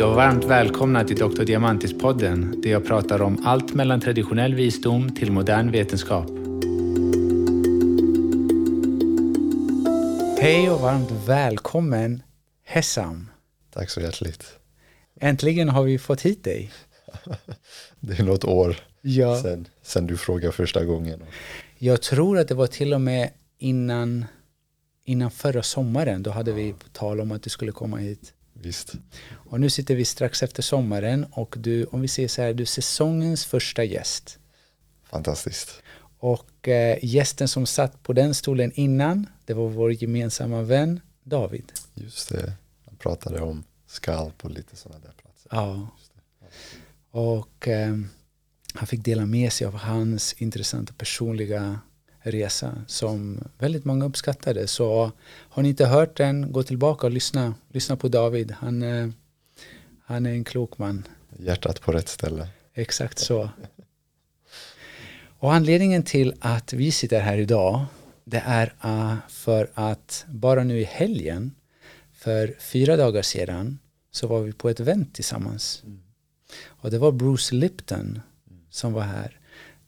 Hej och varmt välkomna till Dr. Diamantis-podden där jag pratar om allt mellan traditionell visdom till modern vetenskap. Hej och varmt välkommen Hessam. Tack så hjärtligt. Äntligen har vi fått hit dig. Det är något år Ja. sen, sen du frågade första gången. Jag tror att det var till och med innan, innan förra sommaren. Då hade vi på tal om att du skulle komma hit. Visst, Och nu sitter vi strax efter sommaren och du, om vi säger så här, du är säsongens första gäst. fantastiskt. Och eh, gästen som satt på den stolen innan, det var vår gemensamma vän David. Just det, han pratade om skalp och lite sådana där platser. Ja. Och eh, han fick dela med sig av hans intressanta personliga resa som väldigt många uppskattade. Så har ni inte hört den, gå tillbaka och lyssna. Lyssna på David. Han, eh, han är en klok man. Hjärtat på rätt ställe. Exakt så. Och anledningen till att vi sitter här idag det är uh, för att bara nu i helgen för fyra dagar sedan så var vi på ett event tillsammans. Och det var Bruce Lipton som var här.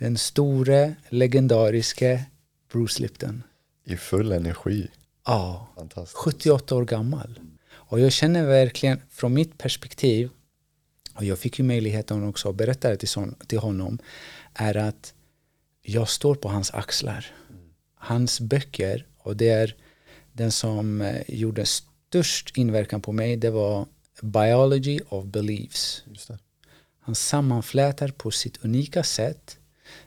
Den store, legendariske Bruce Lipton. I full energi. Ja, Fantastiskt. 78 år gammal. Och jag känner verkligen från mitt perspektiv, och jag fick ju möjligheten också att berätta det till, son, till honom, är att jag står på hans axlar. Hans böcker, och det är den som eh, gjorde störst inverkan på mig, det var Biology of Beliefs. Han sammanflätar på sitt unika sätt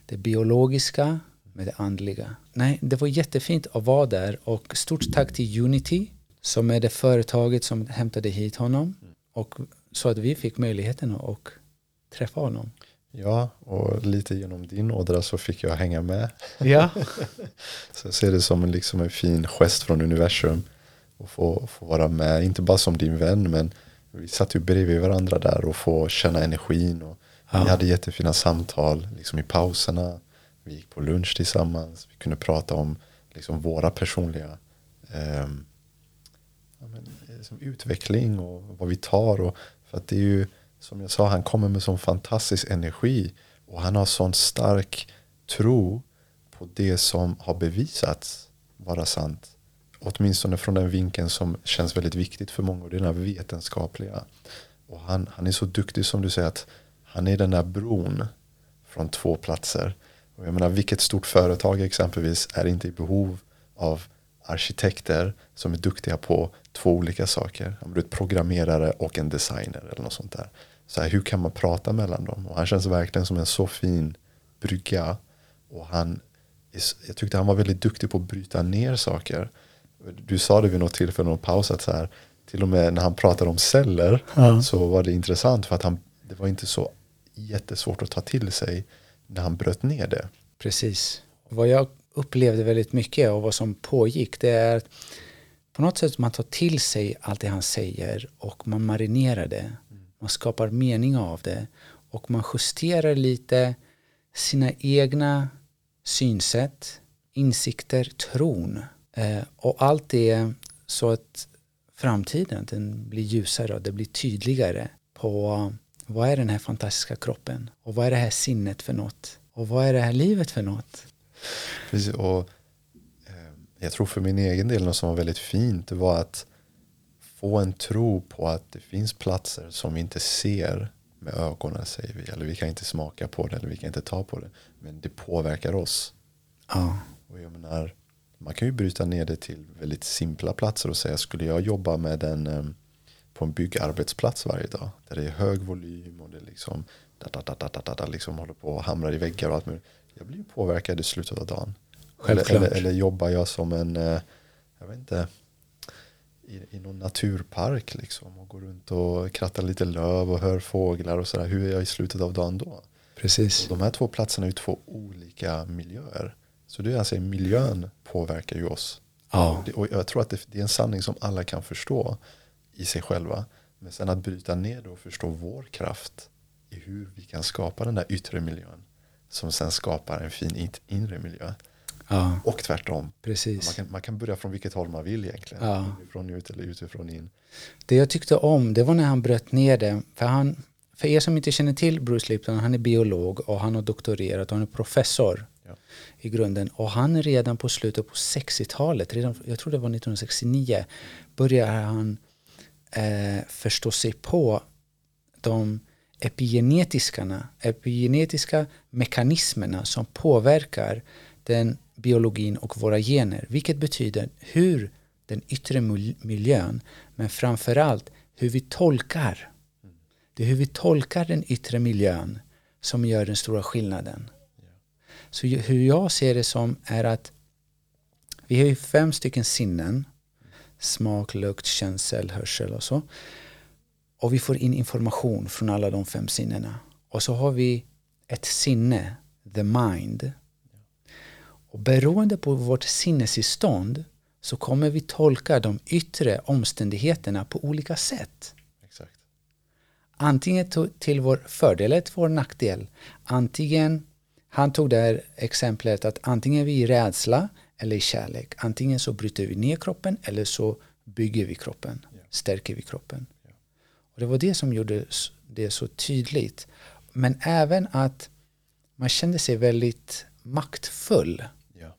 det biologiska med det andliga. Nej, det var jättefint att vara där och stort tack till Unity som är det företaget som hämtade hit honom och så att vi fick möjligheten att träffa honom. Ja, och lite genom din ådra så fick jag hänga med. Ja, Så jag ser det som en, liksom en fin gest från universum. Och få, få vara med, inte bara som din vän men vi satt ju bredvid varandra där och få känna energin. Och Ja. Vi hade jättefina samtal liksom i pauserna. Vi gick på lunch tillsammans. Vi kunde prata om liksom våra personliga eh, ja, men, liksom utveckling och vad vi tar. Och, för att det är ju, som jag sa, han kommer med sån fantastisk energi. Och han har sån stark tro på det som har bevisats vara sant. Åtminstone från den vinkeln som känns väldigt viktigt för många. Och det är den här vetenskapliga. Och han, han är så duktig som du säger att han är den där bron från två platser. Och jag menar, vilket stort företag exempelvis är inte i behov av arkitekter som är duktiga på två olika saker. Är ett programmerare och en designer eller något sånt där. Så här, hur kan man prata mellan dem? Och han känns verkligen som en så fin brygga. Och han, jag tyckte han var väldigt duktig på att bryta ner saker. Du sa det vid något tillfälle, någon paus, att så här, till och med när han pratade om celler Ja. så var det intressant för att han, det var inte så jättesvårt att ta till sig när han bröt ner det. precis. Vad jag upplevde väldigt mycket och vad som pågick det är att på något sätt man tar till sig allt det han säger och man marinerar det. Man skapar mening av det och man justerar lite sina egna synsätt, insikter, tron eh, och allt det så att framtiden den blir ljusare och det blir tydligare på vad är den här fantastiska kroppen och vad är det här sinnet för något och vad är det här livet för något. Precis, och, eh, jag tror för min egen del något som var väldigt fint var att få en tro på att det finns platser som vi inte ser med ögonen säger vi. Eller vi kan inte smaka på det eller vi kan inte ta på det. Men det påverkar oss. Ja, Och jag menar, man kan ju bryta ner det till väldigt simpla platser och säga skulle jag jobba med en eh, på en byggarbetsplats varje dag där det är hög volym och det liksom, da, da, da, da, da, da, liksom håller på och hamrar i väggar och allt möjligt. Jag blir påverkad i slutet av dagen. Eller, eller, eller jobbar jag som en, eh, jag vet inte, i, i någon naturpark liksom och går runt och krattar lite löv och hör fåglar och sådär. Hur är jag i slutet av dagen då? precis. De här två platserna är ju två olika miljöer. Så det är alltså miljön påverkar ju oss. Ja, Och jag tror att det, det är en sanning som alla kan förstå i sig själva. Men sen att bryta ner det och förstå vår kraft i hur vi kan skapa den där yttre miljön. Som sen skapar en fin inre miljö. Ja, Och tvärtom. Man precis. kan, man kan börja från vilket håll man vill egentligen. Ja. Från ut eller utifrån in. Det jag tyckte om, det var när han bröt ner det. För, han, för er som inte känner till Bruce Lipton, han är biolog och han har doktorerat och han är professor Ja. i grunden. Och han redan på slutet på 60-talet, redan, jag tror det var 1969, började han eh, förstå sig på de epigenetiska, epigenetiska mekanismerna som påverkar den biologin och våra gener. Vilket betyder hur den yttre mil- miljön, men framförallt hur vi tolkar. Det är hur vi tolkar den yttre miljön som gör den stora skillnaden. Så hur jag ser det som är att vi har ju fem stycken sinnen. Smak, lukt, känsel, hörsel och så. Och vi får in information från alla de fem sinnena. Och så har vi ett sinne, the mind. Och beroende på vårt sinnestillstånd så kommer vi tolka de yttre omständigheterna på olika sätt. Exakt. Antingen till vår fördel eller till vår nackdel. Antingen, han tog det här exemplet att antingen är vi i rädsla eller i kärlek. Antingen så bryter vi ner kroppen eller så bygger vi kroppen, stärker vi kroppen. Och det var det som gjorde det så tydligt. Men även att man kände sig väldigt maktfull Ja.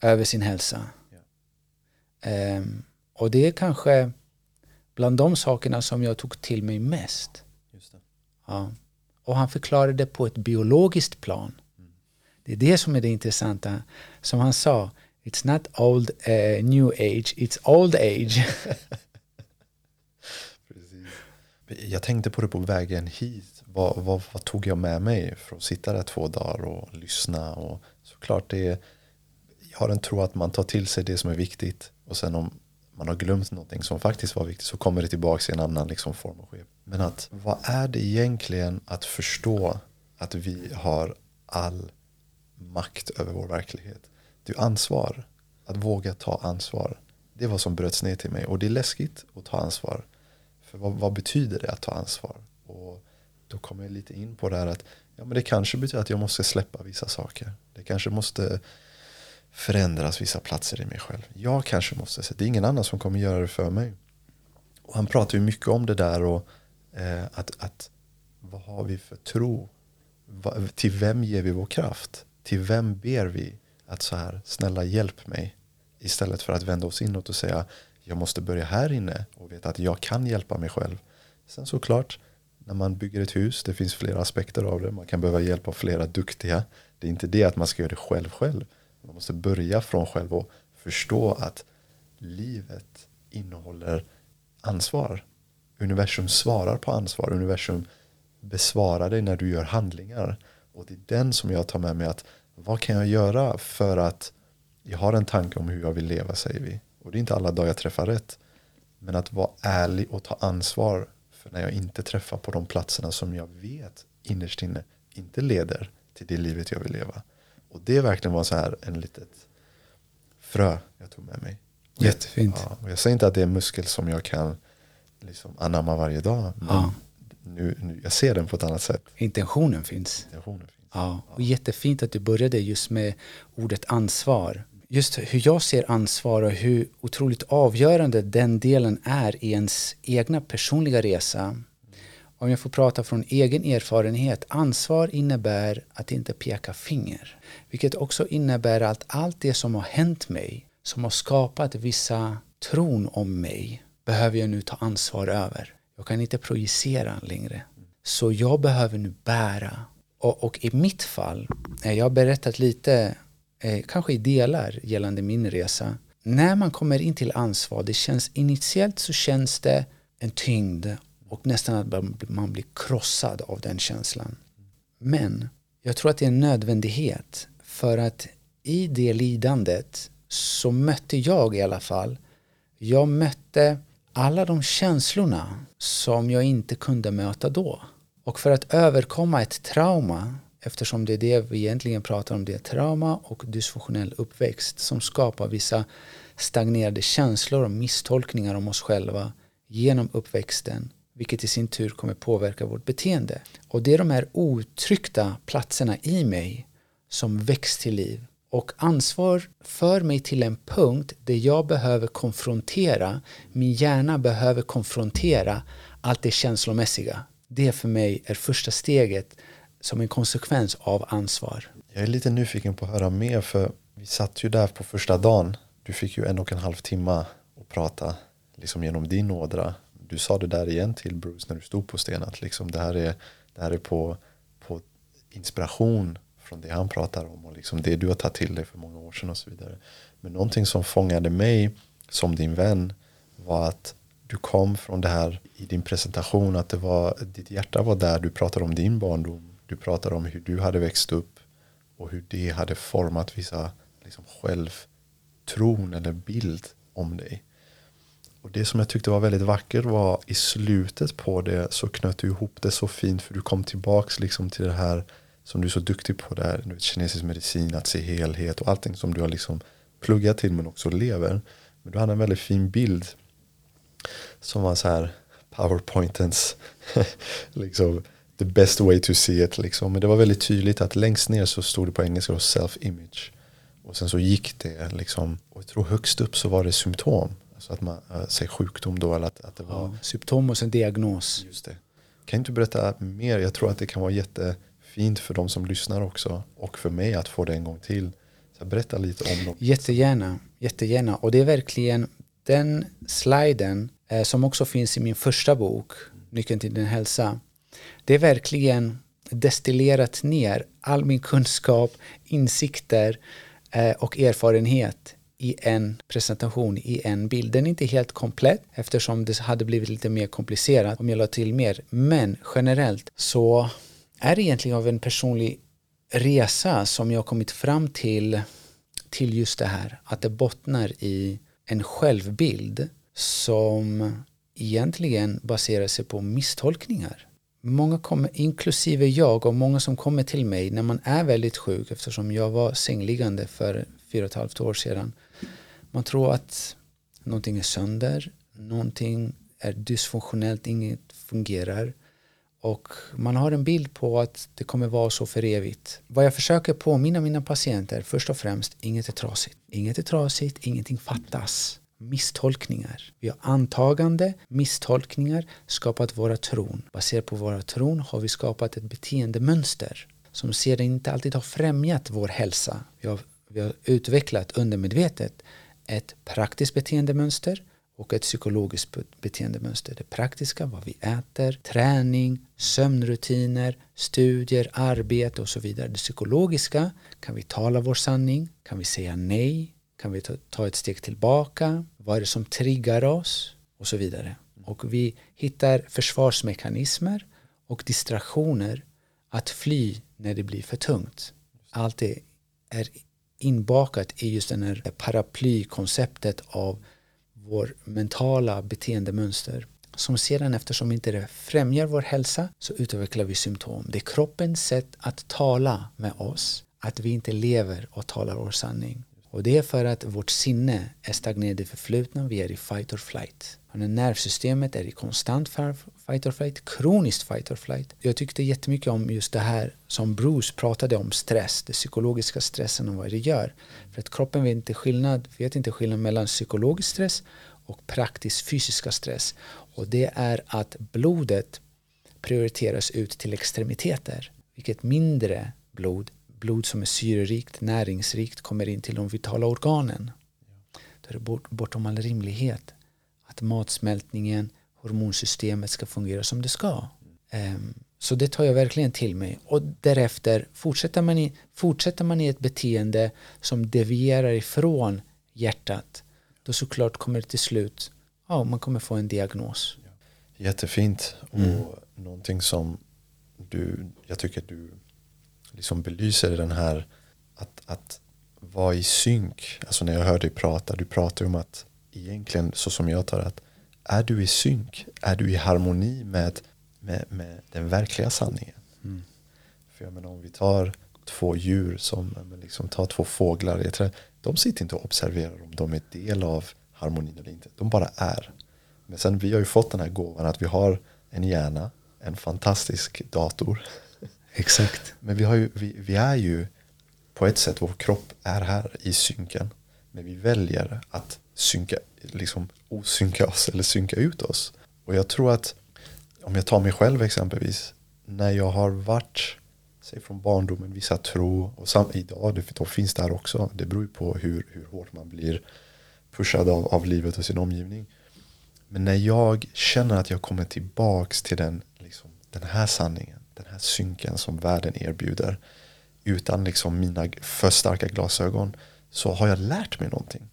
över sin hälsa. Ehm, och det är kanske bland de sakerna som jag tog till mig mest. Ja. Och han förklarade det på ett biologiskt plan. Det är det som är det intressanta. Som han sa, it's not old uh, new age, it's old age. Precis. Jag tänkte på det på vägen hit. Vad, vad, vad tog jag med mig för att sitta där två dagar och lyssna? Och såklart det är, jag har en tro att man tar till sig det som är viktigt. Och sen om man har glömt någonting som faktiskt var viktigt så kommer det tillbaka i en annan liksom form och skep. Men att vad är det egentligen att förstå att vi har all makt över vår verklighet? Det är ansvar. Att våga ta ansvar. Det var som bröts ner till mig. Och det är läskigt att ta ansvar. För vad, vad betyder det att ta ansvar? Och då kommer jag lite in på det här att ja, men det kanske betyder att jag måste släppa vissa saker. Det kanske måste förändras vissa platser i mig själv. Jag kanske måste, det är ingen annan som kommer göra det för mig. Och han pratar ju mycket om det där och eh, att, att vad har vi för tro? Va, till vem ger vi vår kraft? Till vem ber vi att så här, snälla hjälp mig? Istället för att vända oss inåt och säga jag måste börja här inne och veta att jag kan hjälpa mig själv. Sen såklart, när man bygger ett hus, det finns flera aspekter av det. Man kan behöva hjälp av flera duktiga. Det är inte det att man ska göra det själv själv. Man måste börja från själv och förstå att livet innehåller ansvar. Universum svarar på ansvar. Universum besvarar dig när du gör handlingar. Och det är den som jag tar med mig att vad kan jag göra för att jag har en tanke om hur jag vill leva säger vi. Och det är inte alla dagar jag träffar rätt. Men att vara ärlig och ta ansvar för när jag inte träffar på de platserna som jag vet innerst inne inte leder till det livet jag vill leva. Och det verkligen var så här en litet frö jag tog med mig. Jättefint. Ja, och jag säger inte att det är en muskel som jag kan liksom anamma varje dag. Men Ja. Nu, nu, jag ser den på ett annat sätt. Intentionen finns. Intentionen finns. Ja, och jättefint att du började just med ordet ansvar. Just hur jag ser ansvar och hur otroligt avgörande den delen är i ens egna personliga resa. Om jag får prata från egen erfarenhet, ansvar innebär att inte peka finger. Vilket också innebär att allt det som har hänt mig, som har skapat vissa tron om mig, behöver jag nu ta ansvar över. Jag kan inte projicera längre. Så jag behöver nu bära. Och, och i mitt fall, eh, jag har berättat lite, eh, kanske i delar gällande min resa. När man kommer in till ansvar, det känns initiellt så känns det en tyngd och nästan att man blir krossad av den känslan. Men jag tror att det är en nödvändighet för att i det lidandet så mötte jag i alla fall, jag mötte alla de känslorna som jag inte kunde möta då. Och för att överkomma ett trauma, eftersom det är det vi egentligen pratar om, det är trauma och dysfunktionell uppväxt som skapar vissa stagnerade känslor och misstolkningar om oss själva genom uppväxten, vilket i sin tur kommer påverka vårt beteende. Och det är de här otryckta platserna i mig som väcks till liv och ansvar för mig till en punkt där jag behöver konfrontera, min hjärna behöver konfrontera allt det känslomässiga. Det för mig är första steget som en konsekvens av ansvar. Jag är lite nyfiken på att höra mer för vi satt ju där på första dagen. Du fick ju en och en halv timme att prata liksom genom din ådra. Du sa det där igen till Bruce när du stod på stenen att liksom det här är, det här är på, på inspiration från det han pratar om och liksom det du har tagit till dig för många år sedan och så vidare. Men någonting som fångade mig som din vän var att du kom från det här i din presentation att det var, ditt hjärta var där, du pratade om din barndom, du pratade om hur du hade växt upp och hur det hade format vissa liksom, självtron eller bild om dig. Och det som jag tyckte var väldigt vackert var i slutet på det så knöt du ihop det så fint för du kom tillbaks liksom till det här som du är så duktig på där, kinesisk medicin, att se helhet och allting som du har liksom pluggat till men också lever. Men du hade en väldigt fin bild som var så här powerpointens liksom the best way to see it liksom. Men det var väldigt tydligt att längst ner så stod det på engelska self-image. Och sen så gick det liksom, och jag tror högst upp så var det symptom. Alltså att man, äh, säg sjukdom då eller att, att det var. Ja, symptom och sen diagnos. Just det. Kan inte du berätta mer? Jag tror att det kan vara fint för de som lyssnar också. Och för mig att få det en gång till. Så berätta lite om dem. Jättegärna, jättegärna. Och det är verkligen den sliden eh, som också finns i min första bok, Nyckeln till din hälsa. Det är verkligen destillerat ner all min kunskap, insikter eh, och erfarenhet i en presentation, i en bild. Den är inte helt komplett eftersom det hade blivit lite mer komplicerat om jag la till mer. Men generellt så är egentligen av en personlig resa som jag kommit fram till till just det här att det bottnar i en självbild som egentligen baserar sig på misstolkningar. Många kommer, inklusive jag och många som kommer till mig när man är väldigt sjuk eftersom jag var sängliggande för fyra och ett halvt år sedan. Man tror att någonting är sönder, någonting är dysfunktionellt, inget fungerar. Och man har en bild på att det kommer vara så för evigt. Vad jag försöker påminna mina patienter, först och främst, inget är trasigt. Inget är trasigt, ingenting fattas. Misstolkningar. Vi har antagande, misstolkningar, skapat våra tron. Baserat på våra tron har vi skapat ett beteendemönster som sedan inte alltid har främjat vår hälsa. Vi har, vi har utvecklat undermedvetet ett praktiskt beteendemönster och ett psykologiskt beteendemönster. Det praktiska, vad vi äter, träning, sömnrutiner, studier, arbete och så vidare. Det psykologiska, kan vi tala vår sanning? Kan vi säga nej? Kan vi ta ett steg tillbaka? Vad är det som triggar oss? Och så vidare. Och vi hittar försvarsmekanismer och distraktioner att fly när det blir för tungt. Allt det är inbakat i just det här paraplykonceptet av vår mentala beteendemönster som sedan eftersom inte det främjar vår hälsa så utvecklar vi symptom. Det är kroppens sätt att tala med oss, att vi inte lever och talar vår sanning. Och det är för att vårt sinne är stagnerat i förflutna, vi är i fight or flight. När nervsystemet är i konstant fight or flight, kroniskt fight or flight. Jag tyckte jättemycket om just det här som Bruce pratade om stress, den psykologiska stressen och vad det gör. För att kroppen vet inte skillnad, vet inte skillnad mellan psykologisk stress och praktisk fysiska stress. Och det är att blodet prioriteras ut till extremiteter, vilket mindre blod blod som är syrerikt, näringsrikt kommer in till de vitala organen. Då är det bort, bortom all rimlighet att matsmältningen, hormonsystemet ska fungera som det ska. Um, så det tar jag verkligen till mig. Och därefter fortsätter man i, fortsätter man i ett beteende som devierar ifrån hjärtat då såklart kommer det till slut, ja, man kommer få en diagnos. Jättefint och mm. någonting som du, jag tycker att du liksom belyser den här att, att vara i synk. Alltså när jag hör dig prata, du pratar om att egentligen så som jag tar att är du i synk, är du i harmoni med, med, med den verkliga sanningen. Mm. För jag menar om vi tar två djur som liksom tar två fåglar i ett träd. De sitter inte och observerar om de är del av harmonin eller inte. De bara är. Men sen vi har ju fått den här gåvan att vi har en hjärna, en fantastisk dator Exakt. Men vi, har ju, vi, vi är ju på ett sätt, vår kropp är här i synken. Men vi väljer att synka, liksom osynka oss eller synka ut oss. Och jag tror att, om jag tar mig själv exempelvis, när jag har varit, säg från barndomen, vissa tro, och sam, idag, det då finns där också, det beror ju på hur, hur hårt man blir pushad av, av livet och sin omgivning. Men när jag känner att jag kommer tillbaks till den, liksom, den här sanningen, den här synken som världen erbjuder, utan liksom mina för starka glasögon, så har jag lärt mig någonting.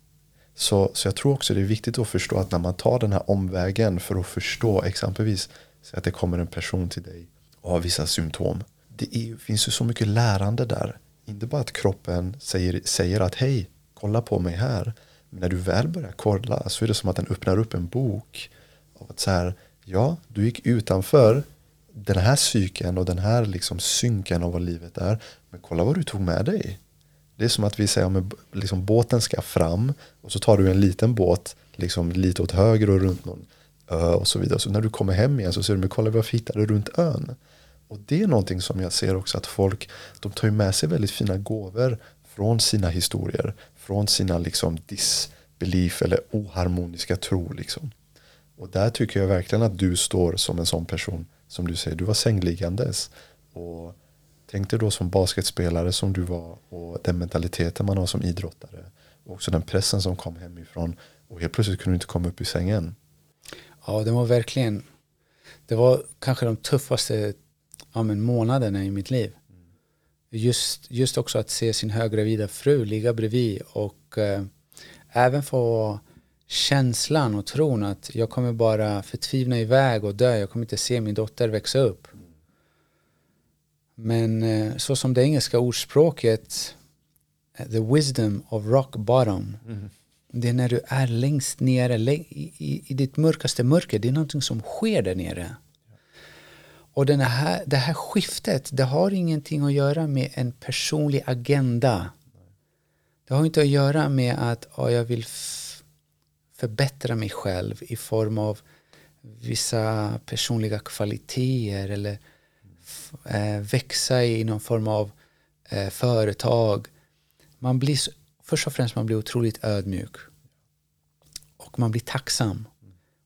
Så, så jag tror också det är viktigt att förstå att när man tar den här omvägen för att förstå exempelvis så att det kommer en person till dig och har vissa symptom. Det är, finns ju så mycket lärande där. Inte bara att kroppen säger, säger att hej, kolla på mig här. Men när du väl börjar kolla så är det som att den öppnar upp en bok. Av att så här, ja, du gick utanför den här cykeln och den här liksom synken av vad livet är. Men kolla vad du tog med dig. Det är som att vi säger att liksom, båten ska fram och så tar du en liten båt liksom, lite åt höger och runt någon ö och så vidare. Så när du kommer hem igen så ser du, men kolla vad vi hittade runt ön. Och det är någonting som jag ser också att folk, de tar ju med sig väldigt fina gåvor från sina historier, från sina liksom disbelief eller oharmoniska tro. Liksom. Och där tycker jag verkligen att du står som en sån person, som du säger, du var sängliggandes. Och Tänk dig då som basketspelare som du var och den mentaliteten man har som idrottare. Och också den pressen som kom hemifrån. Och helt plötsligt kunde du inte komma upp i sängen. Ja, det var verkligen, det var kanske de tuffaste ja, men månaderna i mitt liv. Just, just också att se sin höggravida fru ligga bredvid och eh, även få känslan och tron att jag kommer bara förtvivna iväg och dö. Jag kommer inte se min dotter växa upp. Men eh, så som det engelska ordspråket eh, The wisdom of rock bottom mm. Det är när du är längst nere i, i, i ditt mörkaste mörker Det är någonting som sker där nere Och den här, det här skiftet Det har ingenting att göra med en personlig agenda Det har inte att göra med att oh, jag vill förbättra mig själv i form av vissa personliga kvaliteter eller eh, växa i någon form av eh, företag. Man blir, först och främst man blir otroligt ödmjuk. Och man blir tacksam.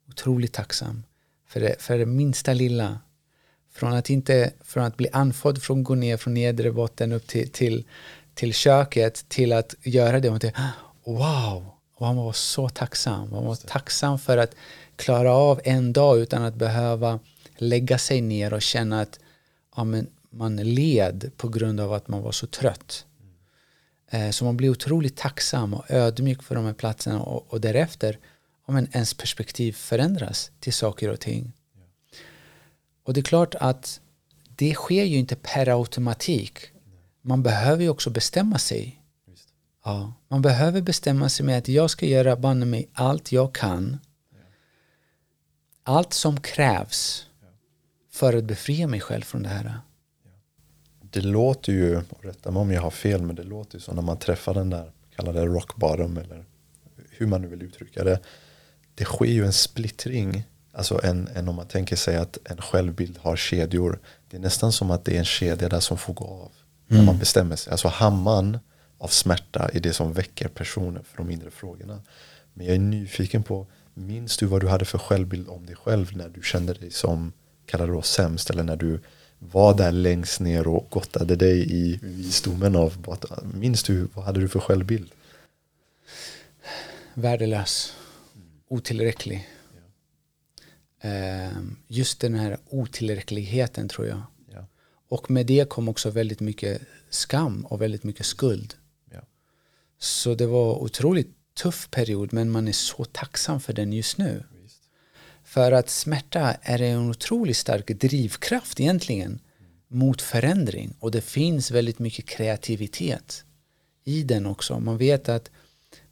Otroligt tacksam. För det, för det minsta lilla. Från att, inte, från att bli andfådd från att gå ner från nedre botten upp till, till, till köket till att göra det. Och till, wow! Och han var så tacksam. Han var tacksam för att klara av en dag utan att behöva lägga sig ner och känna att ja, men man led på grund av att man var så trött. Eh, så man blir otroligt tacksam och ödmjuk för de här platserna och, och därefter ja, men ens perspektiv förändras till saker och ting. Och det är klart att det sker ju inte per automatik. Man behöver ju också bestämma sig. Ja, man behöver bestämma sig med att jag ska göra banne mig allt jag kan. Allt som krävs för att befria mig själv från det här. Det låter ju, rätta mig om jag har fel, men det låter ju som när man träffar den där, kallar det rock bottom eller hur man nu vill uttrycka det. Det sker ju en splittring, alltså en, en om man tänker sig att en självbild har kedjor. Det är nästan som att det är en kedja där som får gå av. När mm. man bestämmer sig. Alltså hamman av smärta är det som väcker personer för de mindre frågorna. Men jag är nyfiken på, minns du vad du hade för självbild om dig själv när du kände dig som kallar det då sämst eller när du var där längst ner och gottade dig i visdomen av minns du, vad hade du för självbild? Värdelös, otillräcklig. Ja. Just den här otillräckligheten tror jag. Ja. Och med det kom också väldigt mycket skam och väldigt mycket skuld. Ja. Så det var otroligt tuff period men man är så tacksam för den just nu. För att smärta är en otroligt stark drivkraft egentligen mot förändring och det finns väldigt mycket kreativitet i den också. Man vet att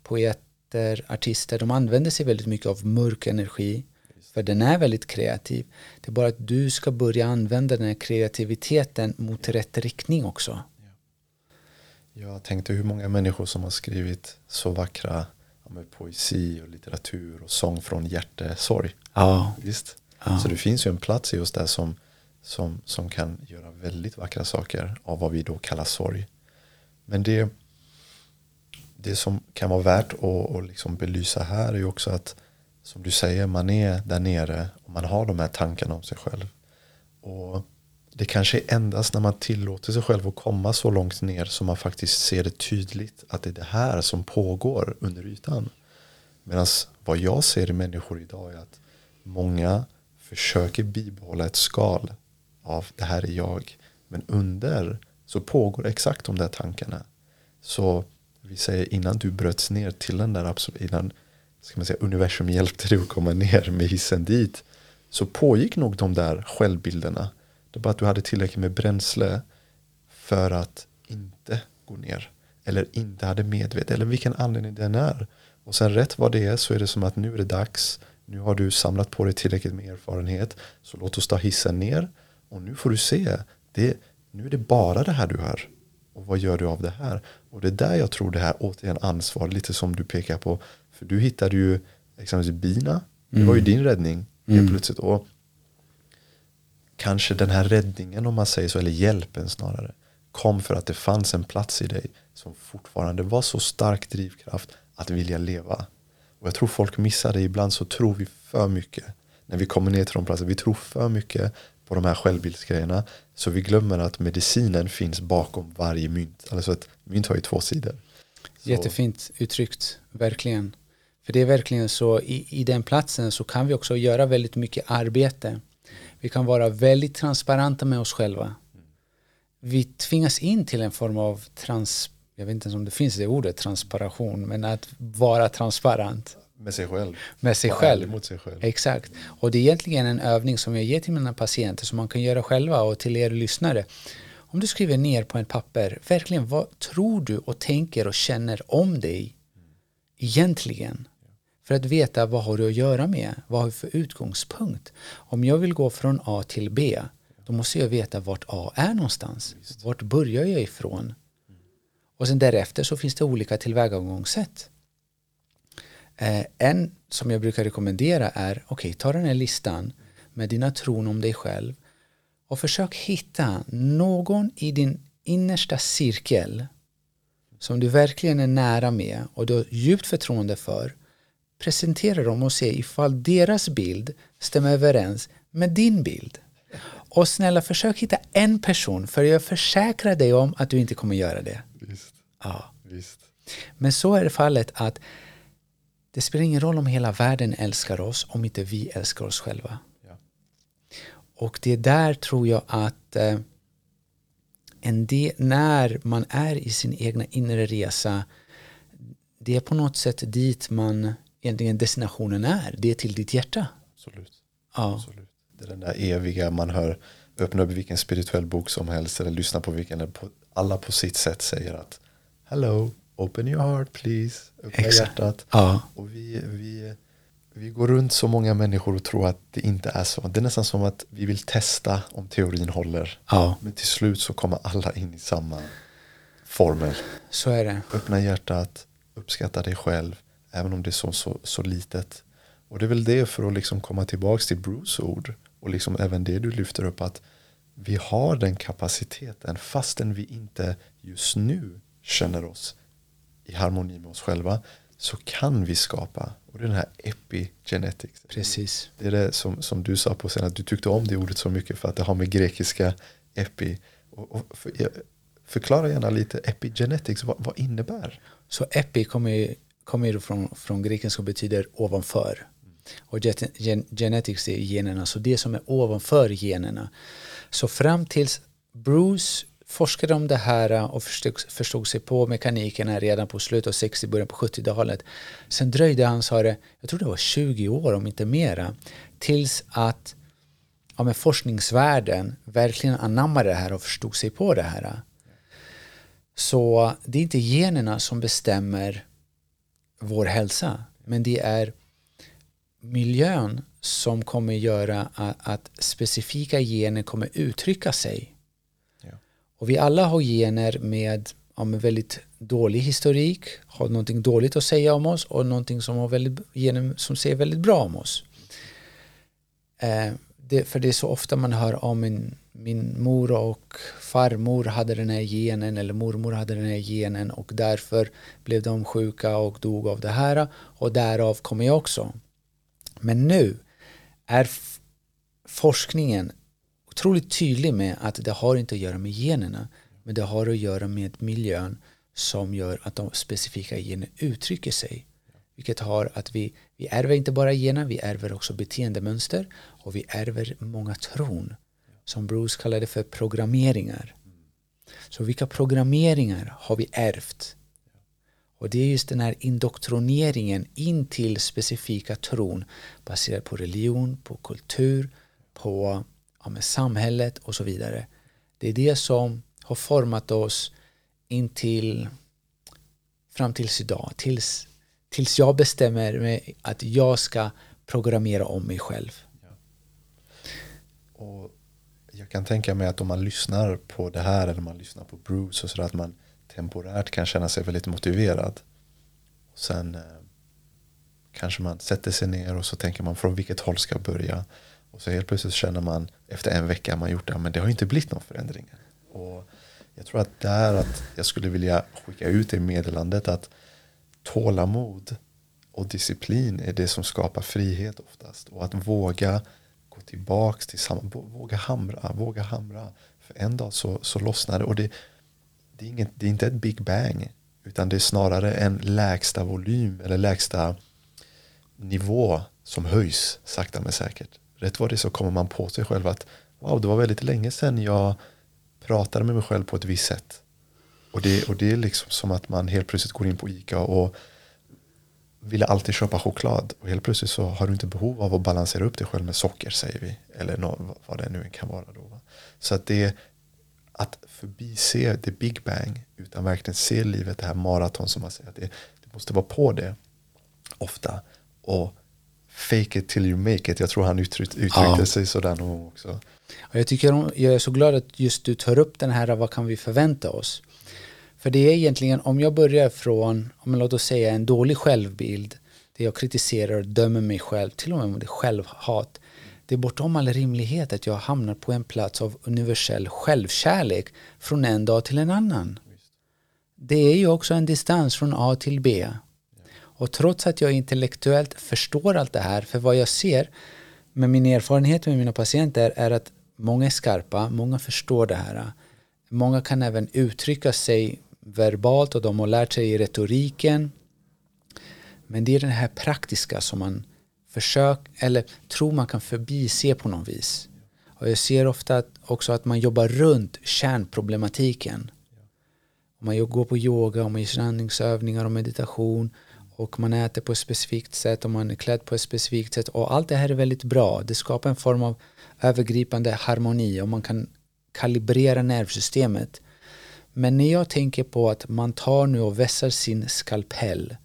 poeter, artister, de använder sig väldigt mycket av mörk energi för den är väldigt kreativ. Det är bara att du ska börja använda den här kreativiteten mot rätt riktning också. Jag tänkte hur många människor som har skrivit så vackra med poesi och litteratur och sång från hjärtesorg. Ja. Visst? Ja. Så det finns ju en plats i oss där som, som, som kan göra väldigt vackra saker av vad vi då kallar sorg. Men det, det som kan vara värt att, att liksom belysa här är ju också att som du säger, man är där nere och man har de här tankarna om sig själv. Och det kanske är endast när man tillåter sig själv att komma så långt ner som man faktiskt ser det tydligt att det är det här som pågår under ytan. Medan vad jag ser i människor idag är att många försöker bibehålla ett skal av det här är jag. Men under så pågår exakt de där tankarna. Så vi säger innan du bröts ner till den där absolut, innan ska man säga, universum hjälpte dig att komma ner med hissen dit. Så pågick nog de där självbilderna. Det var bara att du hade tillräckligt med bränsle för att inte gå ner. Eller inte hade medvetet, eller vilken anledning den är. Och sen rätt vad det är så är det som att nu är det dags. Nu har du samlat på dig tillräckligt med erfarenhet. Så låt oss ta hissen ner. Och nu får du se. Det, nu är det bara det här du har. Och vad gör du av det här? Och det är där jag tror det här återigen ansvar, lite som du pekar på. För du hittade ju exempelvis bina. Det var ju din räddning. Mm. Plötsligt. Och kanske den här räddningen om man säger så, eller hjälpen snarare, kom för att det fanns en plats i dig som fortfarande var så stark drivkraft att vilja leva. Och jag tror folk missar det. Ibland så tror vi för mycket. När vi kommer ner till de platserna. Vi tror för mycket på de här självbildsgrejerna. Så vi glömmer att medicinen finns bakom varje mynt. Alltså ett mynt har ju två sidor. Så. Jättefint uttryckt, verkligen. För det är verkligen så, i, i den platsen så kan vi också göra väldigt mycket arbete. Vi kan vara väldigt transparenta med oss själva. Vi tvingas in till en form av trans, jag vet inte ens om det finns det ordet, transpiration, men att vara transparent. Med sig själv. Med sig själv. Mot sig själv. Exakt. Och det är egentligen en övning som jag ger till mina patienter som man kan göra själva och till er lyssnare. Om du skriver ner på ett papper, verkligen vad tror du och tänker och känner om dig egentligen? För att veta vad har du att göra med? Vad har du för utgångspunkt? Om jag vill gå från A till B, då måste jag veta vart A är någonstans. Vart börjar jag ifrån? Och sen därefter så finns det olika tillvägagångssätt. Eh, en som jag brukar rekommendera är, okej, okay, ta den här listan med dina tron om dig själv och försök hitta någon i din innersta cirkel som du verkligen är nära med och du har djupt förtroende för presentera dem och se ifall deras bild stämmer överens med din bild. Och snälla försök hitta en person för jag försäkrar dig om att du inte kommer göra det. Visst. Ja. Visst. Men så är det fallet att det spelar ingen roll om hela världen älskar oss om inte vi älskar oss själva. Ja. Och det är där tror jag att eh, en del, när man är i sin egna inre resa det är på något sätt dit man egentligen destinationen är. Det är till ditt hjärta. Absolut. Ja. Absolut. Det är den där eviga man hör öppna upp vilken spirituell bok som helst eller lyssna på vilken alla på sitt sätt säger att hello, open your heart please, öppna Exakt. hjärtat. Ja. Och vi, vi, vi går runt så många människor och tror att det inte är så. Det är nästan som att vi vill testa om teorin håller. Ja. Men till slut så kommer alla in i samma formel. Så är det. Öppna hjärtat, uppskatta dig själv, Även om det är så, så, så litet. Och det är väl det för att liksom komma tillbaka till Bruce ord. Och liksom även det du lyfter upp att vi har den kapaciteten fastän vi inte just nu känner oss i harmoni med oss själva så kan vi skapa. Och det är den här epigenetics. Precis. Det är det som, som du sa på scenen, att du tyckte om det ordet så mycket för att det har med grekiska epi. Och, och för, förklara gärna lite epigenetics, vad, vad innebär? Så epi kommer kommer ju från, från grekiska och betyder ovanför. Och gen, genetics är generna, så det som är ovanför generna. Så fram tills Bruce forskade om det här och förstod, förstod sig på mekanikerna redan på slutet av 60 början på 70-talet. Sen dröjde han, sa det, jag tror det var 20 år om inte mera, tills att ja, men forskningsvärlden verkligen anammade det här och förstod sig på det här. Så det är inte generna som bestämmer vår hälsa. Men det är miljön som kommer göra att, specifika gener kommer uttrycka sig. Ja. Och vi alla har gener med, ja, med väldigt dålig historik, har någonting dåligt att säga om oss och någonting som, har väldigt, gener som säger väldigt bra om oss. Eh, det, för det är så ofta man hör om en min mor och farmor hade den här genen eller mormor hade den här genen och därför blev de sjuka och dog av det här och därav kommer jag också. Men nu är forskningen otroligt tydlig med att det har inte att göra med generna men det har att göra med miljön som gör att de specifika generna uttrycker sig. Vilket har att vi, vi ärver inte bara gener, vi ärver också beteendemönster och vi ärver många tron som Bruce kallade för programmeringar. Så vilka programmeringar har vi ärvt? Och det är just den här indoktrineringen in till specifika tron baserad på religion, på kultur, på ja, samhället och så vidare. Det är det som har format oss in till fram tills idag, tills, tills jag bestämmer mig att jag ska programmera om mig själv. Ja. Och jag kan tänka mig att om man lyssnar på det här eller man lyssnar på Bruce och sådär att man temporärt kan känna sig väldigt motiverad. Och sen eh, kanske man sätter sig ner och så tänker man från vilket håll ska jag börja. Och så helt plötsligt känner man efter en vecka man gjort det, men det har inte blivit någon förändring. Och jag tror att det är att jag skulle vilja skicka ut det meddelandet att tålamod och disciplin är det som skapar frihet oftast. Och att våga gå tillbaks till samma, våga hamra, våga hamra. För en dag så, så lossnar det. Och det, det, är inget, det är inte ett big bang. Utan det är snarare en lägsta volym eller lägsta nivå som höjs sakta men säkert. Rätt vad det så kommer man på sig själv att wow, det var väldigt länge sedan jag pratade med mig själv på ett visst sätt. Och det, och det är liksom som att man helt plötsligt går in på ICA och ville alltid köpa choklad och helt plötsligt så har du inte behov av att balansera upp dig själv med socker säger vi. Eller no, vad det nu kan vara då. Så att det är att förbise the big bang utan verkligen se livet, det här maraton som man säger. Att det, det måste vara på det ofta. Och fake it till you make it. Jag tror han uttryck, uttryckte ja. sig sådär någon också. Jag, tycker, jag är så glad att just du tar upp den här, vad kan vi förvänta oss? För det är egentligen, om jag börjar från, om låt oss säga en dålig självbild, där jag kritiserar och dömer mig själv, till och med om det är självhat, det är bortom all rimlighet att jag hamnar på en plats av universell självkärlek från en dag till en annan. Det är ju också en distans från A till B. Och trots att jag intellektuellt förstår allt det här, för vad jag ser med min erfarenhet med mina patienter är att många är skarpa, många förstår det här. Många kan även uttrycka sig verbalt och de har lärt sig i retoriken. Men det är den här praktiska som man försöker, eller tror man kan förbise på något vis. Och jag ser ofta att också att man jobbar runt kärnproblematiken. Om man går på yoga, om man gör andningsövningar och meditation och man äter på ett specifikt sätt och man är klädd på ett specifikt sätt och allt det här är väldigt bra. Det skapar en form av övergripande harmoni och man kan kalibrera nervsystemet. Men när jag tänker på att man tar nu och vässar sin skalpell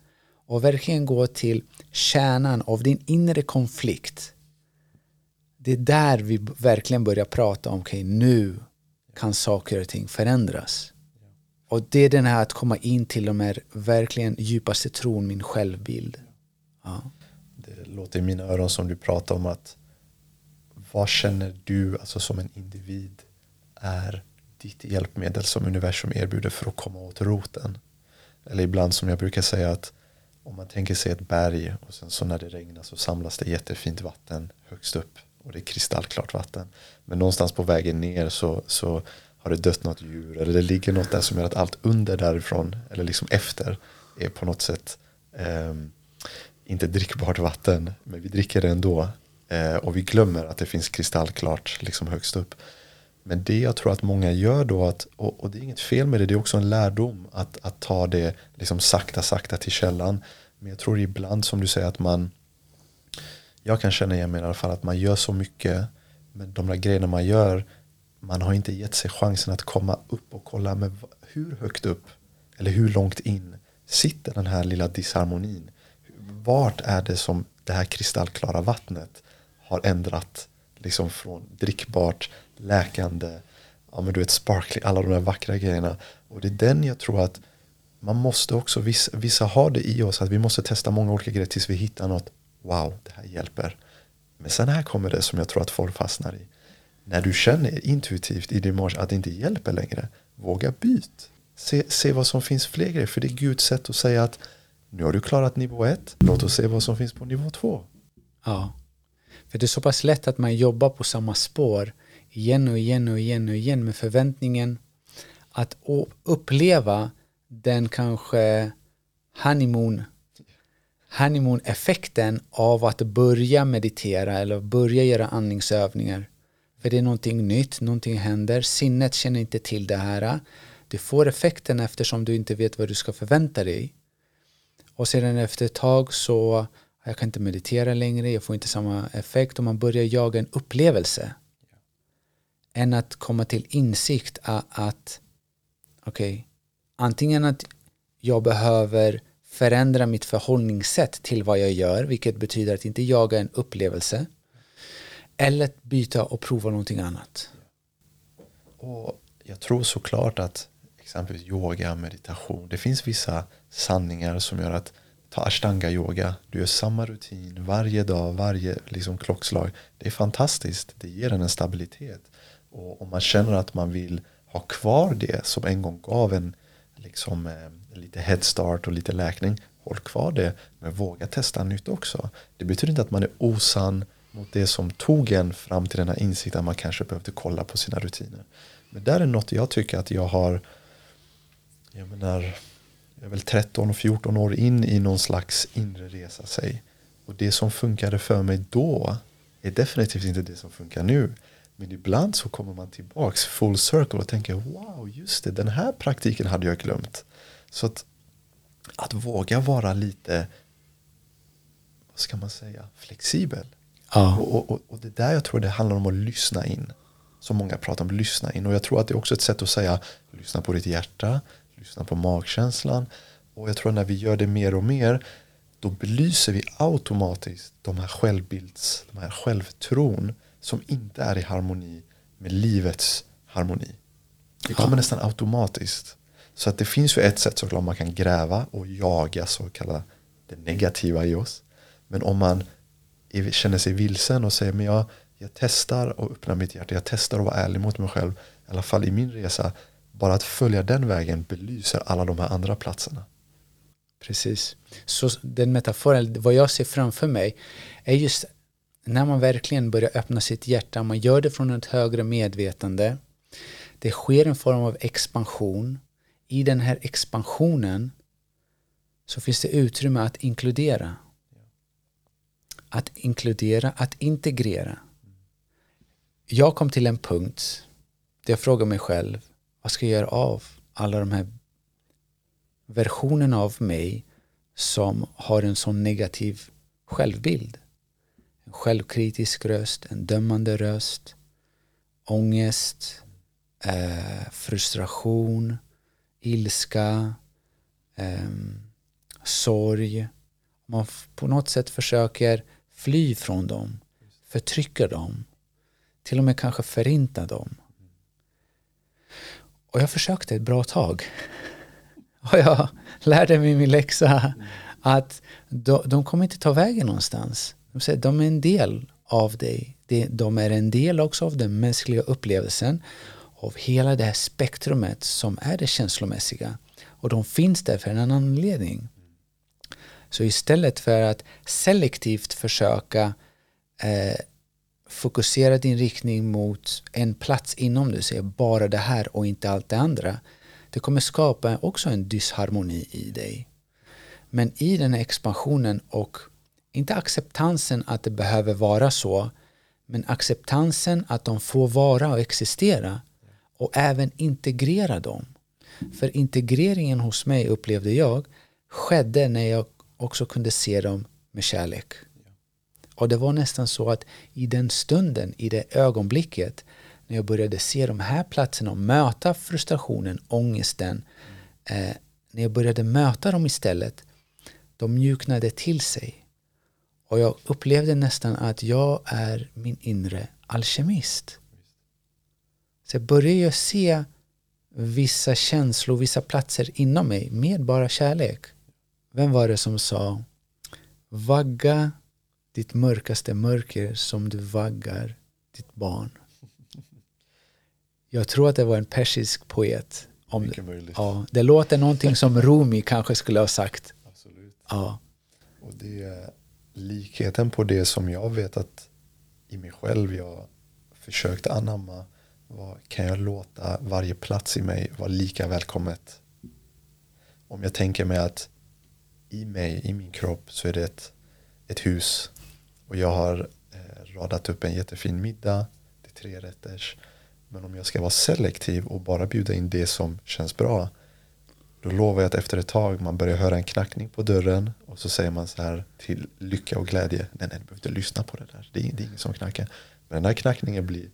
och verkligen går till kärnan av din inre konflikt. Det är där vi verkligen börjar prata om, okej okay, nu kan saker och ting förändras. Och det är den här att komma in till de här verkligen djupaste tron, min självbild. Ja. Det låter i mina öron som du pratar om att vad känner du alltså som en individ är ditt hjälpmedel som universum erbjuder för att komma åt roten? Eller ibland som jag brukar säga att om man tänker sig ett berg och sen så när det regnar så samlas det jättefint vatten högst upp och det är kristallklart vatten. Men någonstans på vägen ner så, så har det dött något djur eller det ligger något där som gör att allt under därifrån eller liksom efter är på något sätt eh, inte drickbart vatten men vi dricker det ändå eh, och vi glömmer att det finns kristallklart liksom högst upp. Men det jag tror att många gör då, att, och, och, det är inget fel med det, det är också en lärdom att, att ta det liksom sakta, sakta till källan. Men jag tror ibland som du säger att man, jag kan känna igen mig i alla fall, att man gör så mycket, men de där grejerna man gör man har inte gett sig chansen att komma upp och kolla med hur högt upp eller hur långt in sitter den här lilla disharmonin. Vart är det som det här kristallklara vattnet har ändrat liksom från drickbart, läkande, ja men du vet sparkling, alla de där vackra grejerna. Och det är den jag tror att man måste också, vissa, vissa har det i oss att vi måste testa många olika grejer tills vi hittar något, wow, det här hjälper. Men sen här kommer det som jag tror att folk fastnar i när du känner intuitivt i din mage att det inte hjälper längre, våga byt. Se, se vad som finns fler grejer. För det är Guds sätt att säga att nu har du klarat nivå ett, låt oss se vad som finns på nivå två. Ja. För det är så pass lätt att man jobbar på samma spår igen och igen och igen och igen med förväntningen att uppleva den kanske honeymoon honeymoon-effekten av att börja meditera eller börja göra andningsövningar. För det är någonting nytt, någonting händer, sinnet känner inte till det här. Du får effekten eftersom du inte vet vad du ska förvänta dig. Och sedan efter ett tag så jag kan inte meditera längre, jag får inte samma effekt och man börjar jaga en upplevelse. Än att komma till insikt att, att okej, okay, antingen att jag behöver förändra mitt förhållningssätt till vad jag gör, vilket betyder att inte jaga en upplevelse, eller byta och prova någonting annat. Och jag tror såklart att exempelvis yoga, meditation, det finns vissa sanningar som gör att ta ashtanga yoga, du gör samma rutin varje dag, varje liksom klockslag. Det är fantastiskt, det ger en en stabilitet. Och om man känner att man vill ha kvar det som en gång gav en liksom, eh, lite headstart och lite läkning, håll kvar det, men våga testa nytt också. Det betyder inte att man är osann mot det som tog en fram till den här insikten att man kanske behövde kolla på sina rutiner. Men där är något jag tycker att jag har, jag menar, jag är väl 13 och 14 år in i någon slags inre resa sig. Och det som funkade för mig då är definitivt inte det som funkar nu. Men ibland så kommer man tillbaks full circle och tänker wow, just det, den här praktiken hade jag glömt. Så att, att våga vara lite, vad ska man säga, flexibel. Ja. Och, och, och det där jag tror det handlar om att lyssna in. Som många pratar om, lyssna in. Och jag tror att det är också ett sätt att säga, lyssna på ditt hjärta, lyssna på magkänslan. Och jag tror att när vi gör det mer och mer, då belyser vi automatiskt de här självbilds, de här självtron som inte är i harmoni med livets harmoni. Det kommer ja. nästan automatiskt. Så att det finns ju ett sätt såklart man kan gräva och jaga så kallade det negativa i oss. Men om man känner sig vilsen och säger men jag, jag testar att öppna mitt hjärta, jag testar att vara ärlig mot mig själv, i alla fall i min resa, bara att följa den vägen belyser alla de här andra platserna. Precis. Så den metaforen, vad jag ser framför mig är just när man verkligen börjar öppna sitt hjärta, man gör det från ett högre medvetande. Det sker en form av expansion. I den här expansionen så finns det utrymme att inkludera. Att inkludera, att integrera. Jag kom till en punkt där jag frågar mig själv, vad ska jag göra av alla de här versionerna av mig som har en sån negativ självbild? Självkritisk röst, en dömande röst, ångest, eh, frustration, ilska, eh, sorg. Man på något sätt försöker fly från dem, förtrycka dem, till och med kanske förinta dem. Och jag försökte ett bra tag. Och jag lärde mig min läxa att de, de kommer inte ta vägen någonstans. De säger de är en del av dig. De är en del också av den mänskliga upplevelsen av hela det här spektrumet som är det känslomässiga. Och de finns där för en anledning. Så istället för att selektivt försöka eh, fokusera din riktning mot en plats inom dig, säger bara det här och inte allt det andra. Det kommer skapa också en disharmoni i dig. Men i den här expansionen och inte acceptansen att det behöver vara så, men acceptansen att de får vara och existera och även integrera dem. För integreringen hos mig upplevde jag skedde när jag också kunde se dem med kärlek. Och det var nästan så att i den stunden, i det ögonblicket när jag började se de här platserna och möta frustrationen, ångesten, eh, när jag började möta dem istället, de mjuknade till sig. Och jag upplevde nästan att jag är min inre alkemist. Så jag började se vissa känslor, vissa platser inom mig med bara kärlek. Vem var det som sa Vagga ditt mörkaste mörker som du vaggar ditt barn. Jag tror att det var en persisk poet. Om möjligt. Ja, det låter någonting som Rumi kanske skulle ha sagt. Absolut. Ja, Och det är likheten på det som jag vet att i mig själv jag försökte anamma. Var, kan jag låta varje plats i mig vara lika välkommet? Om jag tänker mig att i mig, i min kropp så är det ett, ett hus. Och jag har eh, radat upp en jättefin middag. Det är tre rätters. Men om jag ska vara selektiv och bara bjuda in det som känns bra. Då lovar jag att efter ett tag man börjar höra en knackning på dörren och så säger man så här till lycka och glädje. Nej, nej, du behöver inte lyssna på det där. Det är, det är ingen som knackar. Men den här knackningen blir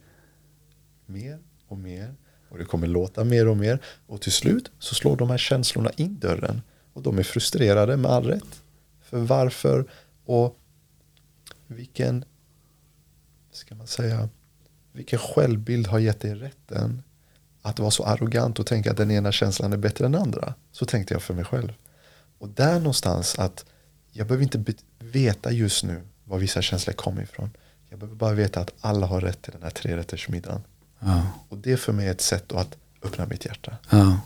mer och mer och det kommer låta mer och mer och till slut så slår de här känslorna in dörren och de är frustrerade med all rätt. För varför och vilken, ska man säga, vilken självbild har gett dig rätten att vara så arrogant och tänka att den ena känslan är bättre än den andra. Så tänkte jag för mig själv. Och där någonstans att jag behöver inte veta just nu var vissa känslor kommer ifrån. Jag behöver bara veta att alla har rätt till den här trerättersmiddagen. ja, Och det för mig är ett sätt att öppna mitt hjärta. ja,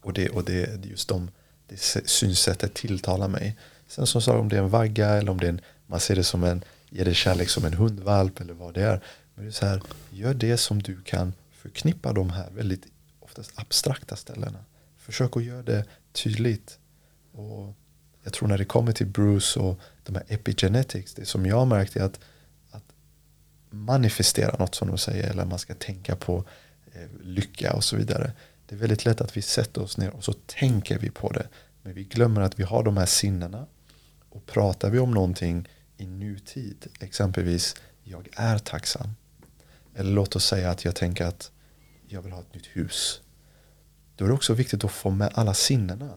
Och det, och det, är just de, det synsättet tilltalar mig. Sen som sagt om det är en vagga eller om det är en, man ser det som en, ger det kärlek som en hundvalp eller vad det är. Men det är så här, gör det som du kan förknippa de här väldigt oftast abstrakta ställena. Försök att göra det tydligt. Och jag tror när det kommer till Bruce och de här epigenetics, det som jag har märkt är att, att manifestera något som de säger, eller man ska tänka på eh, lycka och så vidare. Det är väldigt lätt att vi sätter oss ner och så tänker vi på det. Men vi glömmer att vi har de här sinnena. Och pratar vi om någonting i nutid, exempelvis jag är tacksam. Eller låt oss säga att jag tänker att jag vill ha ett nytt hus. Då är det också viktigt att få med alla sinnena.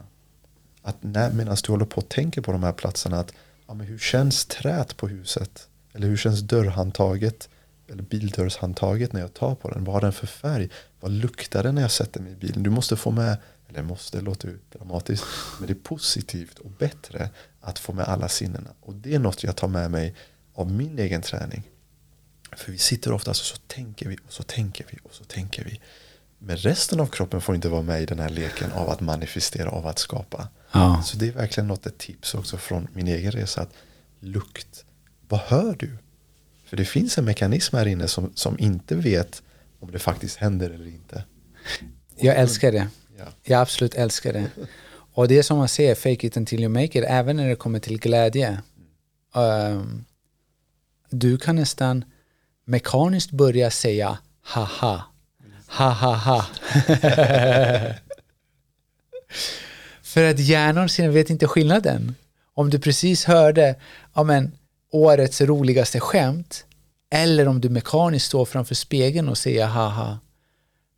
Att medan du håller på och tänker på de här platserna, att ja, men hur känns trät på huset? Eller hur känns dörrhandtaget? Eller bildörrshandtaget när jag tar på den? Vad har den för färg? Vad luktar den när jag sätter mig i bilen? Du måste få med, eller måste, det låter ju dramatiskt, men det är positivt och bättre att få med alla sinnena. Och det är något jag tar med mig av min egen träning. För vi sitter ofta och så tänker vi och så tänker vi och så tänker vi. Men resten av kroppen får inte vara med i den här leken av att manifestera, av att skapa. ja, Så det är verkligen något ett tips också från min egen resa. Att lukt, vad hör du? För det finns en mekanism här inne som, som inte vet om det faktiskt händer eller inte. jag älskar det. Ja. Jag absolut älskar det. Och det är som man säger, fake it until you make it, även när det kommer till glädje. Ehm, du kan nästan mekaniskt börja säga haha, hahaha. ha ha. För att hjärnan sen vet inte skillnaden. Om du precis hörde amen, årets roligaste skämt eller om du mekaniskt står framför spegeln och säger haha.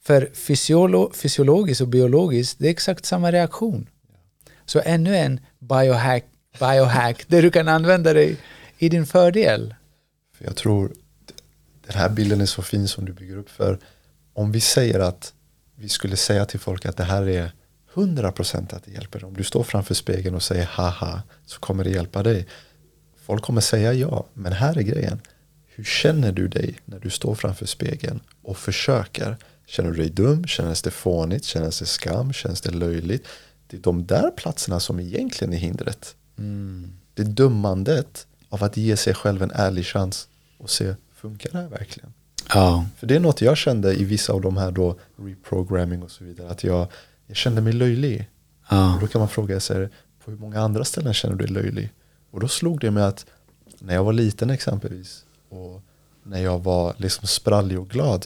För fysiolo fysiologiskt och biologiskt, det är exakt samma reaktion. Så ännu en biohack, biohack där du kan använda dig i din fördel. Jag tror den här bilden är så fin som du bygger upp. För om vi säger att vi skulle säga till folk att det här är 100% att det hjälper. Om du står framför spegeln och säger haha så kommer det hjälpa dig. Folk kommer säga ja, men här är grejen. Hur känner du dig när du står framför spegeln och försöker? Känner du dig dum? Känns det fånigt? Känns det skam? Känns det löjligt? Det är de där platserna som egentligen är hindret. Det är dömandet av att ge sig själv en ärlig chans och se, funkar det här verkligen? Ja, För det är något jag kände i vissa av de här då reprogramming och så vidare. Att jag, jag kände mig löjlig. Och ja, då kan man fråga sig, på hur många andra ställen känner du dig löjlig? Och då slog det mig att när jag var liten exempelvis och när jag var liksom sprallig och glad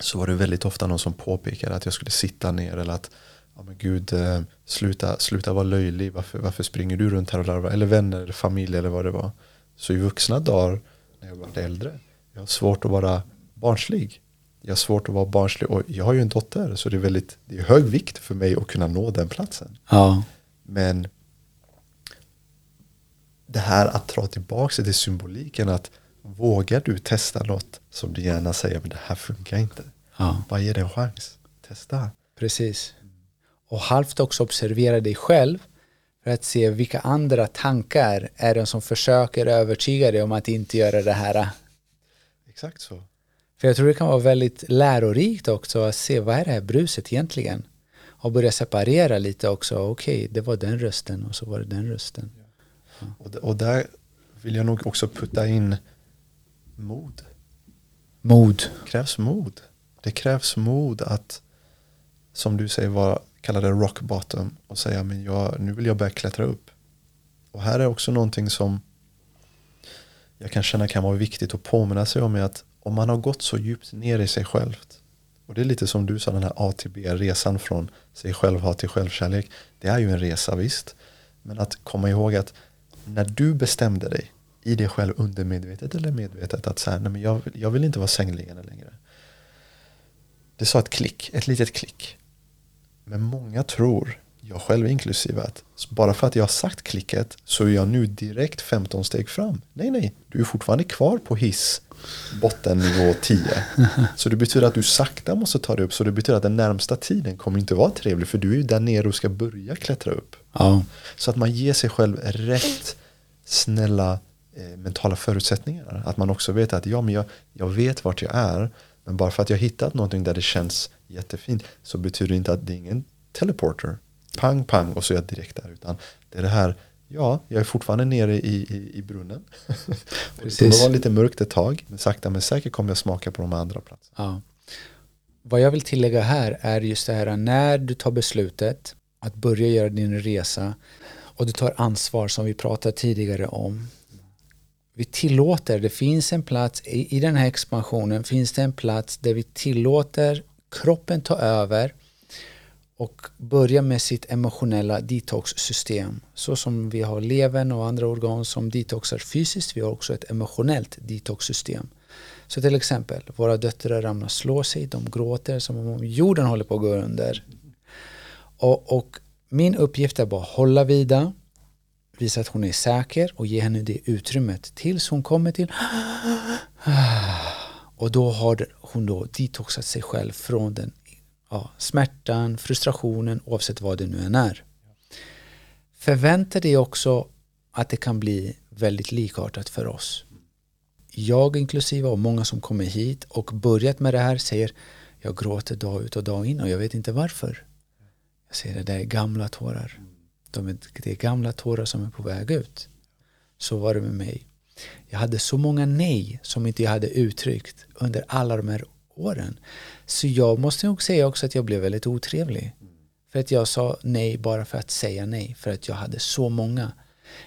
så var det väldigt ofta någon som påpekade att jag skulle sitta ner eller att ja men gud, eh, sluta, sluta vara löjlig, varför, varför springer du runt här och larvar? Eller vänner, eller familj eller vad det var. Så i vuxna dagar, när jag var äldre, jag har svårt att vara barnslig. Jag har svårt att vara barnslig och jag har ju en dotter så det är väldigt, det är hög vikt för mig att kunna nå den platsen. ja, Men det här att dra tillbaka till symboliken att vågar du testa något som du gärna säger men det här funkar inte. ja, Bara ge det en chans. Testa. precis. Och halvt också observera dig själv för att se vilka andra tankar är det som försöker övertyga dig om att inte göra det här. Exakt så. För jag tror det kan vara väldigt lärorikt också att se vad är det här bruset egentligen? Och börja separera lite också. Okej, okay, det var den rösten och så var det den rösten. Ja. Och, och där vill jag nog också putta in mod. Mod. Det krävs mod. Det krävs mod att, som du säger, vara, kalla det rock bottom och säga men jag, nu vill jag börja klättra upp. Och här är också någonting som jag kan känna kan vara viktigt att påminna sig om är att om man har gått så djupt ner i sig självt och det är lite som du sa den här A till B, resan från sig själv hat till självkärlek. Det är ju en resa visst. Men att komma ihåg att när du bestämde dig i dig själv undermedvetet eller medvetet att så här, nej men jag, jag vill inte vara sängliggande längre. Det sa ett klick, ett litet klick. Men många tror, jag själv inklusive, att bara för att jag har sagt klicket så är jag nu direkt 15 steg fram. Nej, nej, du är fortfarande kvar på hiss bottennivå 10. Så det betyder att du sakta måste ta dig upp. Så det betyder att den närmsta tiden kommer inte vara trevlig. För du är ju där nere och ska börja klättra upp. Ja. Så att man ger sig själv rätt snälla eh, mentala förutsättningar. Att man också vet att ja, men jag, jag vet vart jag är. Men bara för att jag hittat någonting där det känns jättefint så betyder det inte att det är ingen teleporter. Pang, pang och så är jag direkt där. Utan det är det här Ja, jag är fortfarande nere i, i, i brunnen. Det var lite mörkt ett tag, men sakta men säkert kommer jag smaka på de andra platserna. Ja. Vad jag vill tillägga här är just det här när du tar beslutet att börja göra din resa och du tar ansvar som vi pratade tidigare om. Vi tillåter, det finns en plats i, i den här expansionen finns det en plats där vi tillåter kroppen ta över och börja med sitt emotionella detoxsystem. Så som vi har levern och andra organ som detoxar fysiskt, vi har också ett emotionellt detoxsystem. Så till exempel, våra döttrar ramlar slår sig, de gråter som om jorden håller på att gå under. Och, och min uppgift är bara att hålla vida, visa att hon är säker och ge henne det utrymmet tills hon kommer till och då har hon då detoxat sig själv från den ja, smärtan, frustrationen, oavsett vad det nu än är. Förvänta dig också att det kan bli väldigt likartat för oss. Jag inklusive och många som kommer hit och börjat med det här säger jag gråter dag ut och dag in och jag vet inte varför. Jag säger det där är gamla tårar. De är, det är gamla tårar som är på väg ut. Så var det med mig. Jag hade så många nej som inte jag hade uttryckt under alla de här åren. Så jag måste nog säga också att jag blev väldigt otrevlig. För att jag sa nej bara för att säga nej, för att jag hade så många.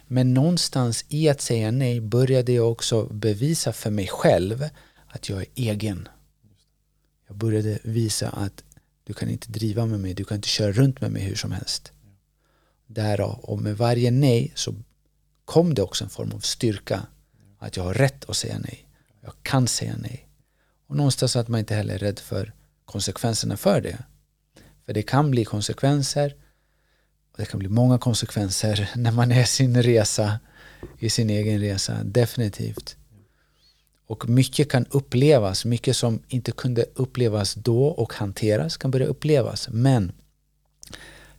Men någonstans i att säga nej började jag också bevisa för mig själv att jag är egen. Jag började visa att du kan inte driva med mig, du kan inte köra runt med mig hur som helst. Därav, och med varje nej så kom det också en form av styrka. Att jag har rätt att säga nej. Jag kan säga nej. Och någonstans att man inte heller är rädd för konsekvenserna för det. För det kan bli konsekvenser och det kan bli många konsekvenser när man är sin resa i sin egen resa, definitivt. Och mycket kan upplevas, mycket som inte kunde upplevas då och hanteras kan börja upplevas. Men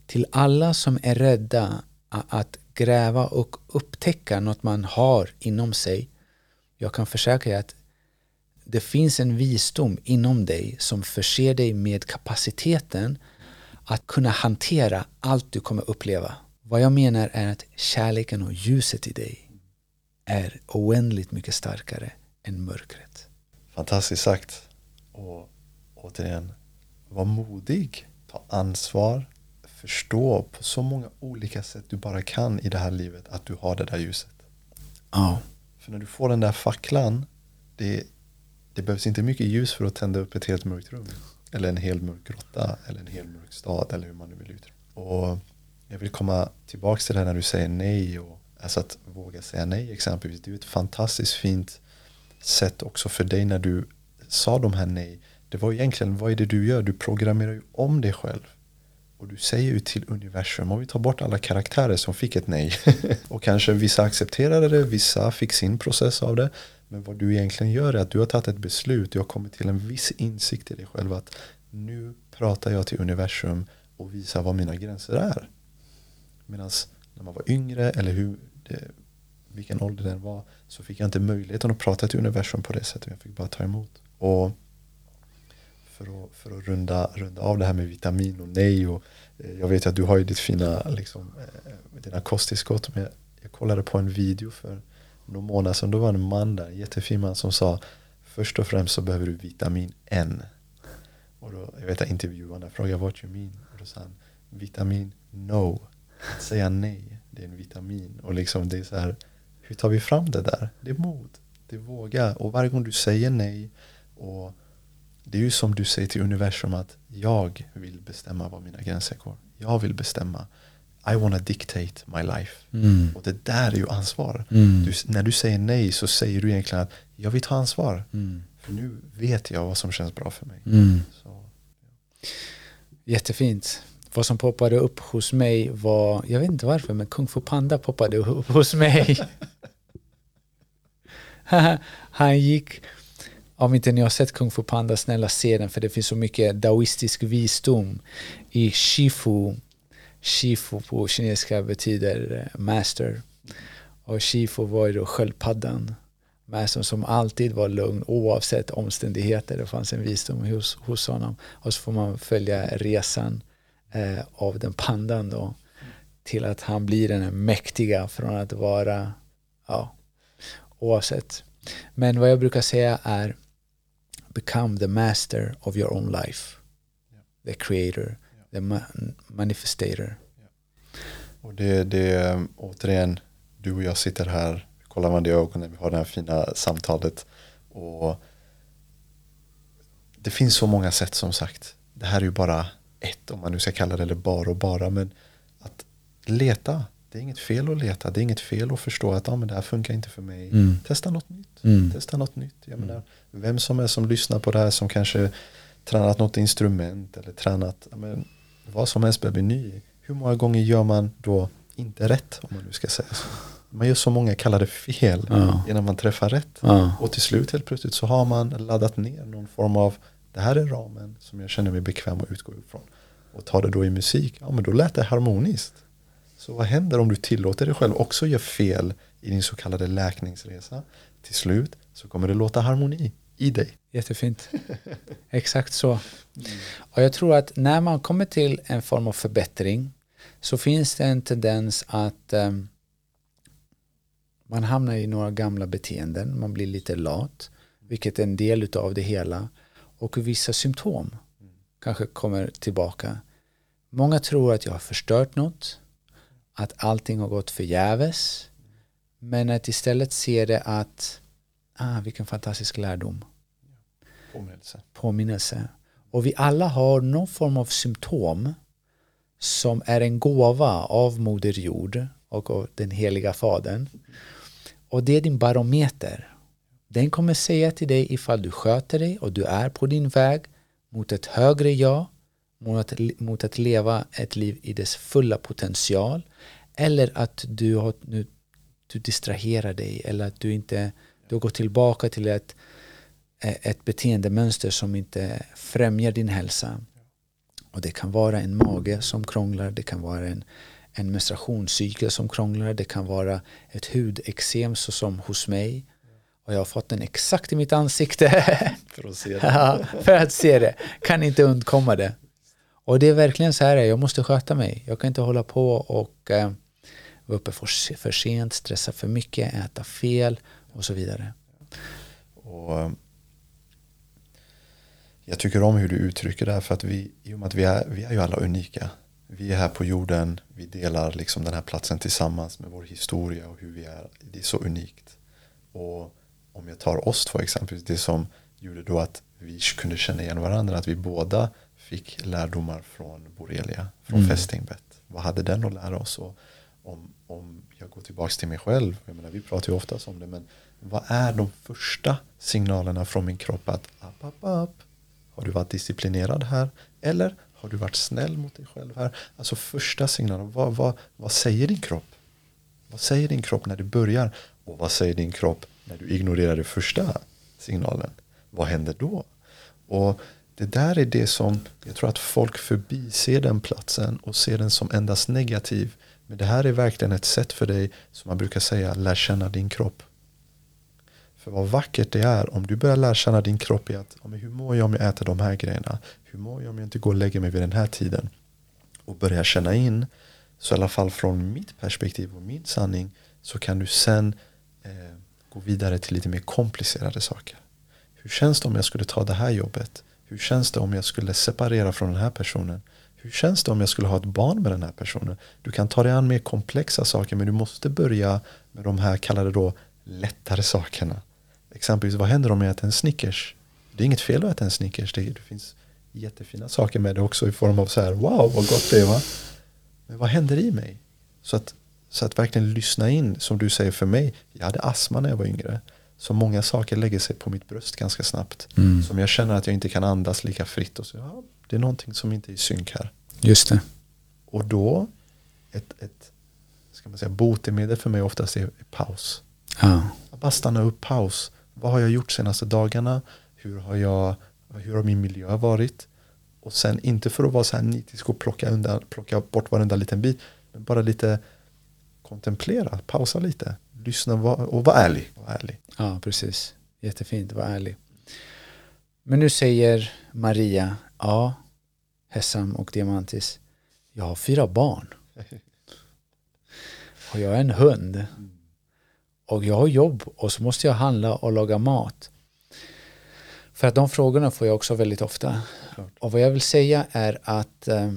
till alla som är rädda att gräva och upptäcka något man har inom sig. Jag kan försäkra att det finns en visdom inom dig som förser dig med kapaciteten att kunna hantera allt du kommer uppleva. Vad jag menar är att kärleken och ljuset i dig är oändligt mycket starkare än mörkret. Fantastiskt sagt. Och återigen, var modig. Ta ansvar. Förstå på så många olika sätt du bara kan i det här livet att du har det där ljuset. Ja. För när du får den där facklan, det det behövs inte mycket ljus för att tända upp ett helt mörkt rum. Eller en hel mörk grotta eller en hel mörk stad eller hur man nu vill uttrycka Och jag vill komma tillbaka till det när du säger nej. Och, alltså att våga säga nej exempelvis. Det är ett fantastiskt fint sätt också för dig när du sa de här nej. Det var egentligen, vad är det du gör? Du programmerar ju om dig själv. Och du säger ju till universum, om vi tar bort alla karaktärer som fick ett nej. och kanske vissa accepterade det, vissa fick sin process av det. Men vad du egentligen gör är att du har tagit ett beslut. Du har kommit till en viss insikt i dig själv att nu pratar jag till universum och visar vad mina gränser är. Medan när man var yngre eller hur det, vilken ålder den var så fick jag inte möjligheten att prata till universum på det sättet. Jag fick bara ta emot. Och för att, för att runda, runda av det här med vitamin och nej. Och, eh, jag vet att du har ju ditt fina, liksom, eh, dina kosttillskott. Men jag, jag kollade på en video för någon månad sedan. Då var det en man där, en jättefin man som sa Först och främst så behöver du vitamin N. Och då, jag vet att intervjuarna frågade what you mean. Och då sa han vitamin no. Att säga nej, det är en vitamin. Och liksom det är så här, hur tar vi fram det där? Det är mod. Det är våga. Och varje gång du säger nej och det är ju som du säger till universum att jag vill bestämma var mina gränser går. Jag vill bestämma. I wanna dictate my life. Mm. Och det där är ju ansvar. Mm. Du, när du säger nej så säger du egentligen att jag vill ta ansvar. Mm. För nu vet jag vad som känns bra för mig. Mm. Så, Jättefint. Vad som poppade upp hos mig var, jag vet inte varför, men Kung Fu Panda poppade upp hos mig. Han gick, om inte ni har sett Kung Fu Panda, snälla se den för det finns så mycket daoistisk visdom i Shifu. Shifu på kinesiska betyder eh, master. Och Shifu var ju då sköldpaddan. Mastern som alltid var lugn oavsett omständigheter. Det fanns en visdom hos, hos honom. Och så får man följa resan eh, av den pandan då till att han blir den mäktiga från att vara ja, oavsett. Men vad jag brukar säga är become the master of your own life. The creator, the ma- manifestator. och det, det återigen, du och jag sitter här, kollar varandra i ögonen, vi har det här fina samtalet. Och det finns så många sätt som sagt. Det här är ju bara ett, om man nu ska kalla det, eller bara och bara. Men att leta, det är inget fel att leta. Det är inget fel att förstå att ah, men det här funkar inte för mig. Mm. Testa något nytt. Mm. Testa något nytt. Jag menar, vem som är som lyssnar på det här som kanske tränat något instrument eller tränat ja, men, vad som helst börjar bli ny. Hur många gånger gör man då inte rätt om man nu ska säga så? Man gör så många kallade fel Ja. innan man träffar rätt. Ja. Och till slut helt plötsligt så har man laddat ner någon form av det här är ramen som jag känner mig bekväm att utgå ifrån. Och tar det då i musik, ja men då lät det harmoniskt. Så vad händer om du tillåter dig själv också göra fel i din så kallade läkningsresa? Till slut så kommer det låta harmoni i dig. Jättefint. Exakt så. Och jag tror att när man kommer till en form av förbättring så finns det en tendens att um, man hamnar i några gamla beteenden, man blir lite lat, vilket är en del av det hela. Och vissa symptom kanske kommer tillbaka. Många tror att jag har förstört något, att allting har gått förgäves, men att istället se det att, ah, vilken fantastisk lärdom Påminnelse. påminnelse. Och vi alla har någon form av symptom som är en gåva av Moder Jord och av den heliga Fadern. Och det är din barometer. Den kommer säga till dig ifall du sköter dig och du är på din väg mot ett högre jag, mot att, mot att leva ett liv i dess fulla potential eller att du, har, nu, du distraherar dig eller att du inte du går tillbaka till ett ett beteendemönster som inte främjar din hälsa. Och det kan vara en mage som krånglar, det kan vara en, en menstruationscykel som krånglar, det kan vara ett hudexem så som hos mig. Och jag har fått den exakt i mitt ansikte För att se det. För att se det. Kan inte undkomma det. Och det är verkligen så här, jag måste sköta mig. Jag kan inte hålla på och eh, vara uppe för, för sent, stressa för mycket, äta fel och så vidare. Och eh, jag tycker om hur du uttrycker det här för att vi, i och med att vi är, vi är ju alla unika. Vi är här på jorden, vi delar liksom den här platsen tillsammans med vår historia och hur vi är. Det är så unikt. Och om jag tar oss två exempelvis, det som gjorde då att vi kunde känna igen varandra, att vi båda fick lärdomar från borrelia, från Mm. fästingbett. Vad hade den att lära oss? Och om, om jag går tillbaka till mig själv, jag menar, vi pratar ju ofta om det, men vad är de första signalerna från min kropp att app, app, app, har du varit disciplinerad här? Eller har du varit snäll mot dig själv här? Alltså första signalen, vad, vad, vad säger din kropp? Vad säger din kropp när du börjar? Och vad säger din kropp när du ignorerar den första signalen? Vad händer då? Och det där är det som jag tror att folk förbiser den platsen och ser den som endast negativ. Men det här är verkligen ett sätt för dig, som man brukar säga, lär känna din kropp. För vad vackert det är om du börjar lära känna din kropp i att hur mår jag om jag äter de här grejerna? Hur mår jag om jag inte går och lägger mig vid den här tiden? Och börjar känna in, så i alla fall från mitt perspektiv och min sanning, så kan du sen eh, gå vidare till lite mer komplicerade saker. Hur känns det om jag skulle ta det här jobbet? Hur känns det om jag skulle separera från den här personen? Hur känns det om jag skulle ha ett barn med den här personen? Du kan ta dig an mer komplexa saker men du måste börja med de här kallade då lättare sakerna. Exempelvis vad händer om jag äter en Snickers? Det är inget fel att äta en Snickers. Det, finns jättefina saker med det också i form av så här wow vad gott det är va? Men vad händer i mig? Så att, så att verkligen lyssna in som du säger för mig. Jag hade astma när jag var yngre. Så många saker lägger sig på mitt bröst ganska snabbt. Mm. Som jag känner att jag inte kan andas lika fritt. Och så, ja, det är någonting som inte är i synk här. Just det. Och då, ett, ett ska man säga, botemedel för mig oftast är paus. Ja. bara stanna upp, paus. Vad har jag gjort senaste dagarna? Hur har, jag, hur har min miljö varit? Och sen inte för att vara så här nitisk och plocka, undan, plocka bort varenda liten bit. Men bara lite kontemplera, pausa lite. Lyssna och vara ärlig. Var ärlig. Ja, precis. Jättefint, var ärlig. Men nu säger Maria, ja, Hessam och Diamantis, jag har fyra barn. Och jag är en hund. Och jag har jobb och så måste jag handla och laga mat. För att de frågorna får jag också väldigt ofta. Och vad jag vill säga är att eh,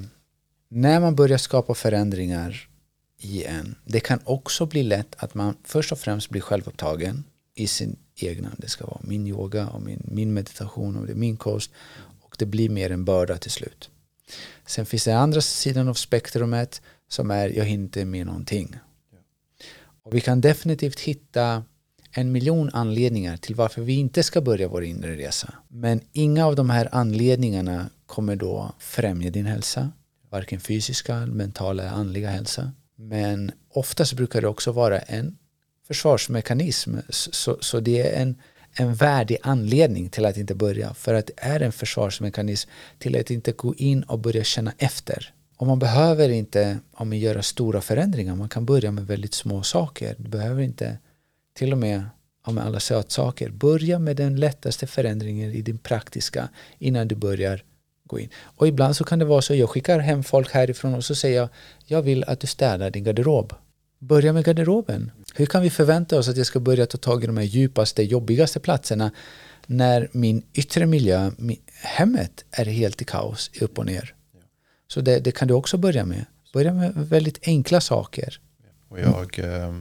när man börjar skapa förändringar i en, det kan också bli lätt att man först och främst blir självupptagen i sin egna, det ska vara min yoga och min, min meditation och det är min kost och det blir mer en börda till slut. Sen finns det andra sidan av spektrumet som är jag hinner inte med någonting. Och vi kan definitivt hitta en miljon anledningar till varför vi inte ska börja vår inre resa. Men inga av de här anledningarna kommer då främja din hälsa. Varken fysiska, mentala eller andliga hälsa. Men oftast brukar det också vara en försvarsmekanism. Så, så det är en, en värdig anledning till att inte börja. För att det är en försvarsmekanism till att inte gå in och börja känna efter. Och man behöver inte om man göra stora förändringar. Man kan börja med väldigt små saker. Du behöver inte till och med med alla sötsaker. Börja med den lättaste förändringen i din praktiska innan du börjar gå in. Och ibland så kan det vara så jag skickar hem folk härifrån och så säger jag jag vill att du städar din garderob. Börja med garderoben. Hur kan vi förvänta oss att jag ska börja ta tag i de här djupaste, jobbigaste platserna när min yttre miljö, hemmet, är helt i kaos, upp och ner. Så det, det, kan du också börja med. Börja med väldigt enkla saker. Och jag, eh,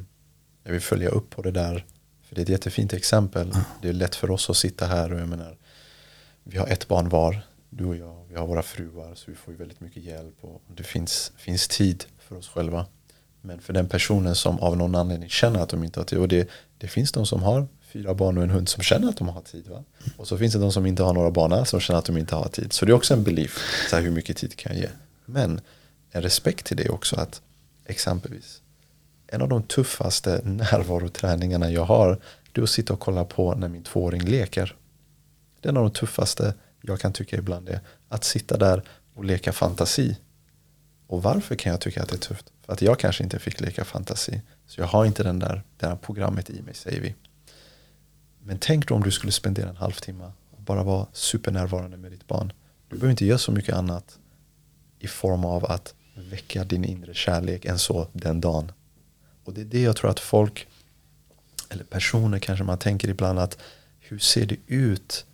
jag vill följa upp på det där. För det är ett jättefint exempel. Det är lätt för oss att sitta här och jag menar, vi har ett barn var, du och jag. Vi har våra fruar så vi får väldigt mycket hjälp och det finns, finns tid för oss själva. Men för den personen som av någon anledning känner att de inte har tid. Och det, det finns de som har fyra barn och en hund som känner att de har tid. Va? Och så finns det de som inte har några barn som känner att de inte har tid. Så det är också en belief. Så här, hur mycket tid kan jag ge? Men en respekt till det också att exempelvis en av de tuffaste närvaroträningarna jag har det är att sitta och kolla på när min tvååring leker. Det är en av de tuffaste jag kan tycka ibland är att sitta där och leka fantasi. Och varför kan jag tycka att det är tufft? För att jag kanske inte fick leka fantasi. Så jag har inte den där, det här programmet i mig säger vi. Men tänk då om du skulle spendera en halvtimme och bara vara supernärvarande med ditt barn. Du behöver inte göra så mycket annat i form av att väcka din inre kärlek än så den dagen. Och det är det jag tror att folk, eller personer kanske man tänker ibland att hur ser det ut?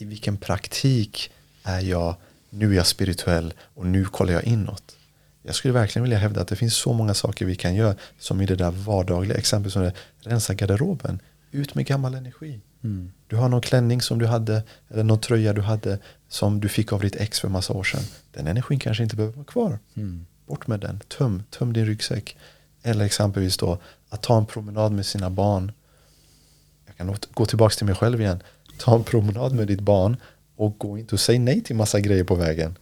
I vilken praktik är jag? Nu är jag spirituell och nu kollar jag inåt. Jag skulle verkligen vilja hävda att det finns så många saker vi kan göra som i det där vardagliga, exempel som det, rensa garderoben. Ut med gammal energi. Mm. Du har någon klänning som du hade eller någon tröja du hade som du fick av ditt ex för massa år sedan. Den energin kanske inte behöver vara kvar. Mm. Bort med den. Töm, töm din ryggsäck. Eller exempelvis då att ta en promenad med sina barn. Jag kan gå tillbaka till mig själv igen. Ta en promenad med ditt barn och gå inte och säg nej till massa grejer på vägen.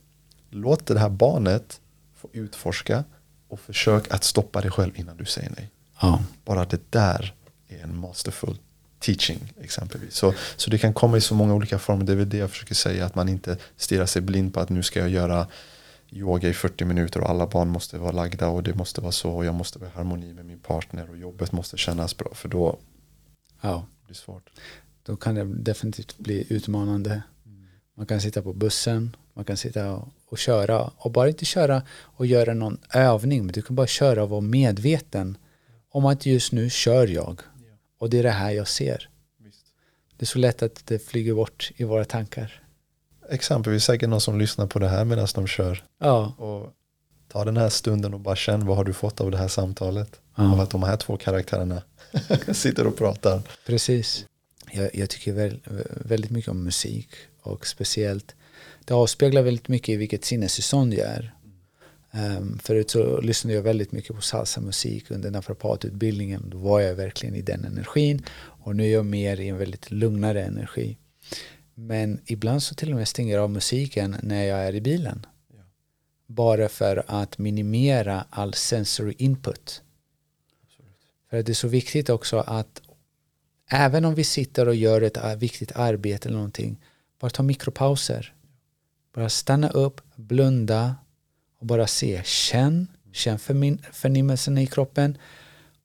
Låt det här barnet få utforska och försök att stoppa dig själv innan du säger nej. Ja. Bara det där är en masterful teaching exempelvis. Så, så det kan komma i så många olika former. Det är väl det jag försöker säga. Att man inte stirrar sig blind på att nu ska jag göra yoga i 40 minuter och alla barn måste vara lagda och det måste vara så och jag måste vara i harmoni med min partner och jobbet måste kännas bra. För då, Ja, Det blir svårt. Då kan det definitivt bli utmanande. Man kan sitta på bussen, man kan sitta och, och köra och bara inte köra och göra någon övning, men du kan bara köra och vara medveten om att just nu kör jag och det är det här jag ser. Visst. Det är så lätt att det flyger bort i våra tankar. Exempelvis säkert någon som lyssnar på det här medan de kör. Ja, Och ta den här stunden och bara känn vad har du fått av det här samtalet. Av ja att de här två karaktärerna sitter och pratar. precis. Jag, jag tycker väl, väldigt mycket om musik och speciellt det avspeglar väldigt mycket i vilket sinnestillstånd jag är. Um, förut så lyssnade jag väldigt mycket på salsamusik under naprapatutbildningen. Då var jag verkligen i den energin och nu är jag mer i en väldigt lugnare energi. Men ibland så till och med stänger jag av musiken när jag är i bilen. Ja. Bara för att minimera all sensory input. För att det är så viktigt också att även om vi sitter och gör ett äh, viktigt arbete eller någonting, bara ta mikropauser. Bara stanna upp, blunda och bara se. Känn, känn förmin- förnimmelsen i kroppen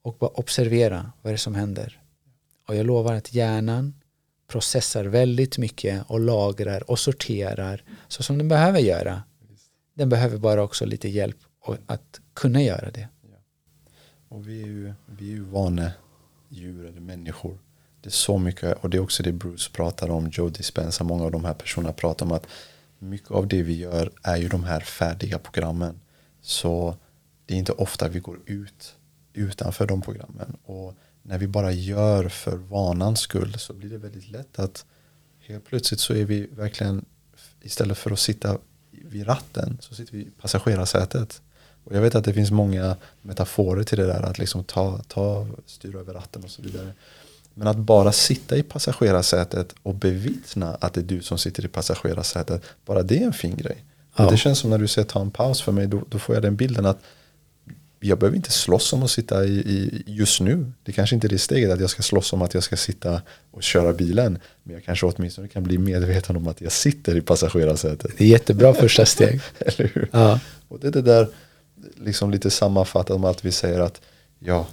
och bara observera vad det är som händer. Och jag lovar att hjärnan processar väldigt mycket och lagrar och sorterar så som den behöver göra. Den behöver bara också lite hjälp att kunna göra det. Och vi är ju, vi är ju vana djur eller människor. Det är så mycket och det är också det Bruce pratar om, Joe Dispenza, många av de här personerna pratar om att mycket av det vi gör är ju de här färdiga programmen. Så det är inte ofta vi går ut utanför de programmen. Och när vi bara gör för vanans skull så blir det väldigt lätt att helt plötsligt så är vi verkligen istället för att sitta vid ratten så sitter vi i passagerarsätet. Och jag vet att det finns många metaforer till det där att liksom ta, ta styra över ratten och så vidare. Men att bara sitta i passagerarsätet och bevittna att det är du som sitter i passagerarsätet, bara det är en fin grej. Ja. Det känns som när du säger ta en paus för mig, då, då får jag den bilden att jag behöver inte slåss om att sitta i, i just nu. Det kanske inte är det steget att jag ska slåss om att jag ska sitta och köra bilen. Men jag kanske åtminstone kan bli medveten om att jag sitter i passagerarsätet. Det är jättebra första steg. Eller hur? Ja, Och det är det där liksom lite sammanfattat om att vi säger att ja,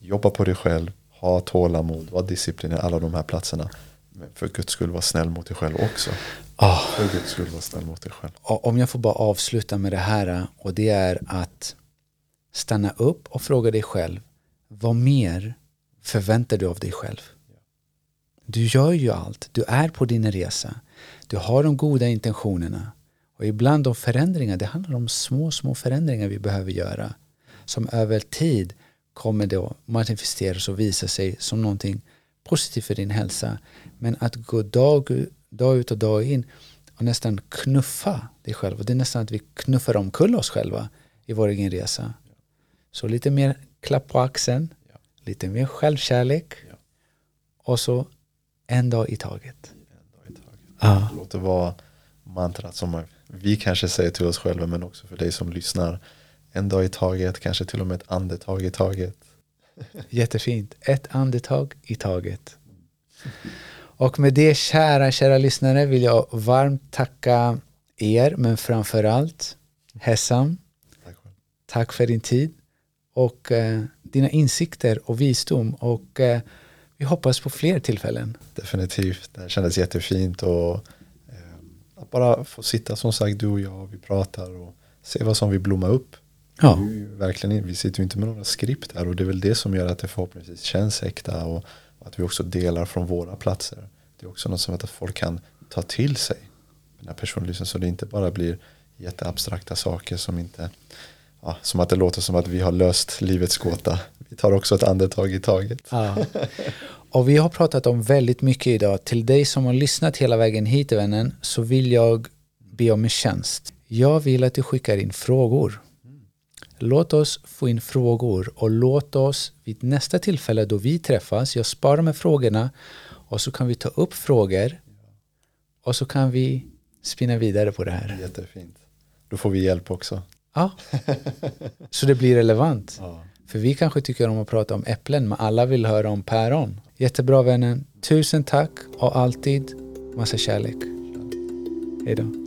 jobba på dig själv, ha tålamod, var disciplinerad, alla de här platserna. Men för Guds skull var snäll mot dig själv också. Ah, För Guds skull var snäll mot dig själv. om jag får bara avsluta med det här och det är att stanna upp och fråga dig själv vad mer förväntar du av dig själv? Du gör ju allt, du är på din resa, du har de goda intentionerna och ibland de förändringar, det handlar om små, små förändringar vi behöver göra som över tid kommer då manifesteras och visa sig som någonting positivt för din hälsa. Men att gå dag, dag ut och dag in och nästan knuffa dig själv. Och det är nästan att vi knuffar omkull oss själva i vår egen resa. Så lite mer klapp på axeln, Ja. lite mer självkärlek Ja. och så en dag i taget. En dag i taget. Ja, Låt det vara mantrat som vi kanske säger till oss själva men också för dig som lyssnar. En dag i taget, kanske till och med ett andetag i taget. jättefint. Ett andetag i taget. Och med det kära, kära lyssnare vill jag varmt tacka er, men framförallt Hessam. Tack. Tack för din tid och eh, dina insikter och visdom och eh, vi hoppas på fler tillfällen. Definitivt, det kändes jättefint och eh, att bara få sitta som sagt du och jag och vi pratar och se vad som vill blomma upp. Ja, verkligen, vi sitter ju inte med några skript här och det är väl det som gör att det förhoppningsvis känns äkta och, och att vi också delar från våra platser. Det är också något som att folk kan ta till sig när personen lyssnar så det inte bara blir jätteabstrakta saker som inte ja, som att det låter som att vi har löst livets gåta. Vi tar också ett andetag i taget. ja. Och vi har pratat om väldigt mycket idag. Till dig som har lyssnat hela vägen hit vännen så vill jag be om en tjänst. Jag vill att du skickar in frågor. Låt oss få in frågor och låt oss vid nästa tillfälle då vi träffas, jag sparar här frågorna och så kan vi ta upp frågor och så kan vi spinna vidare på det här. Jättefint. Då får vi hjälp också. Ja, så det blir relevant. Ja. För vi kanske tycker om att prata om äpplen men alla vill höra om päron. Jättebra vännen. Tusen tack och alltid massa kärlek. Hej då.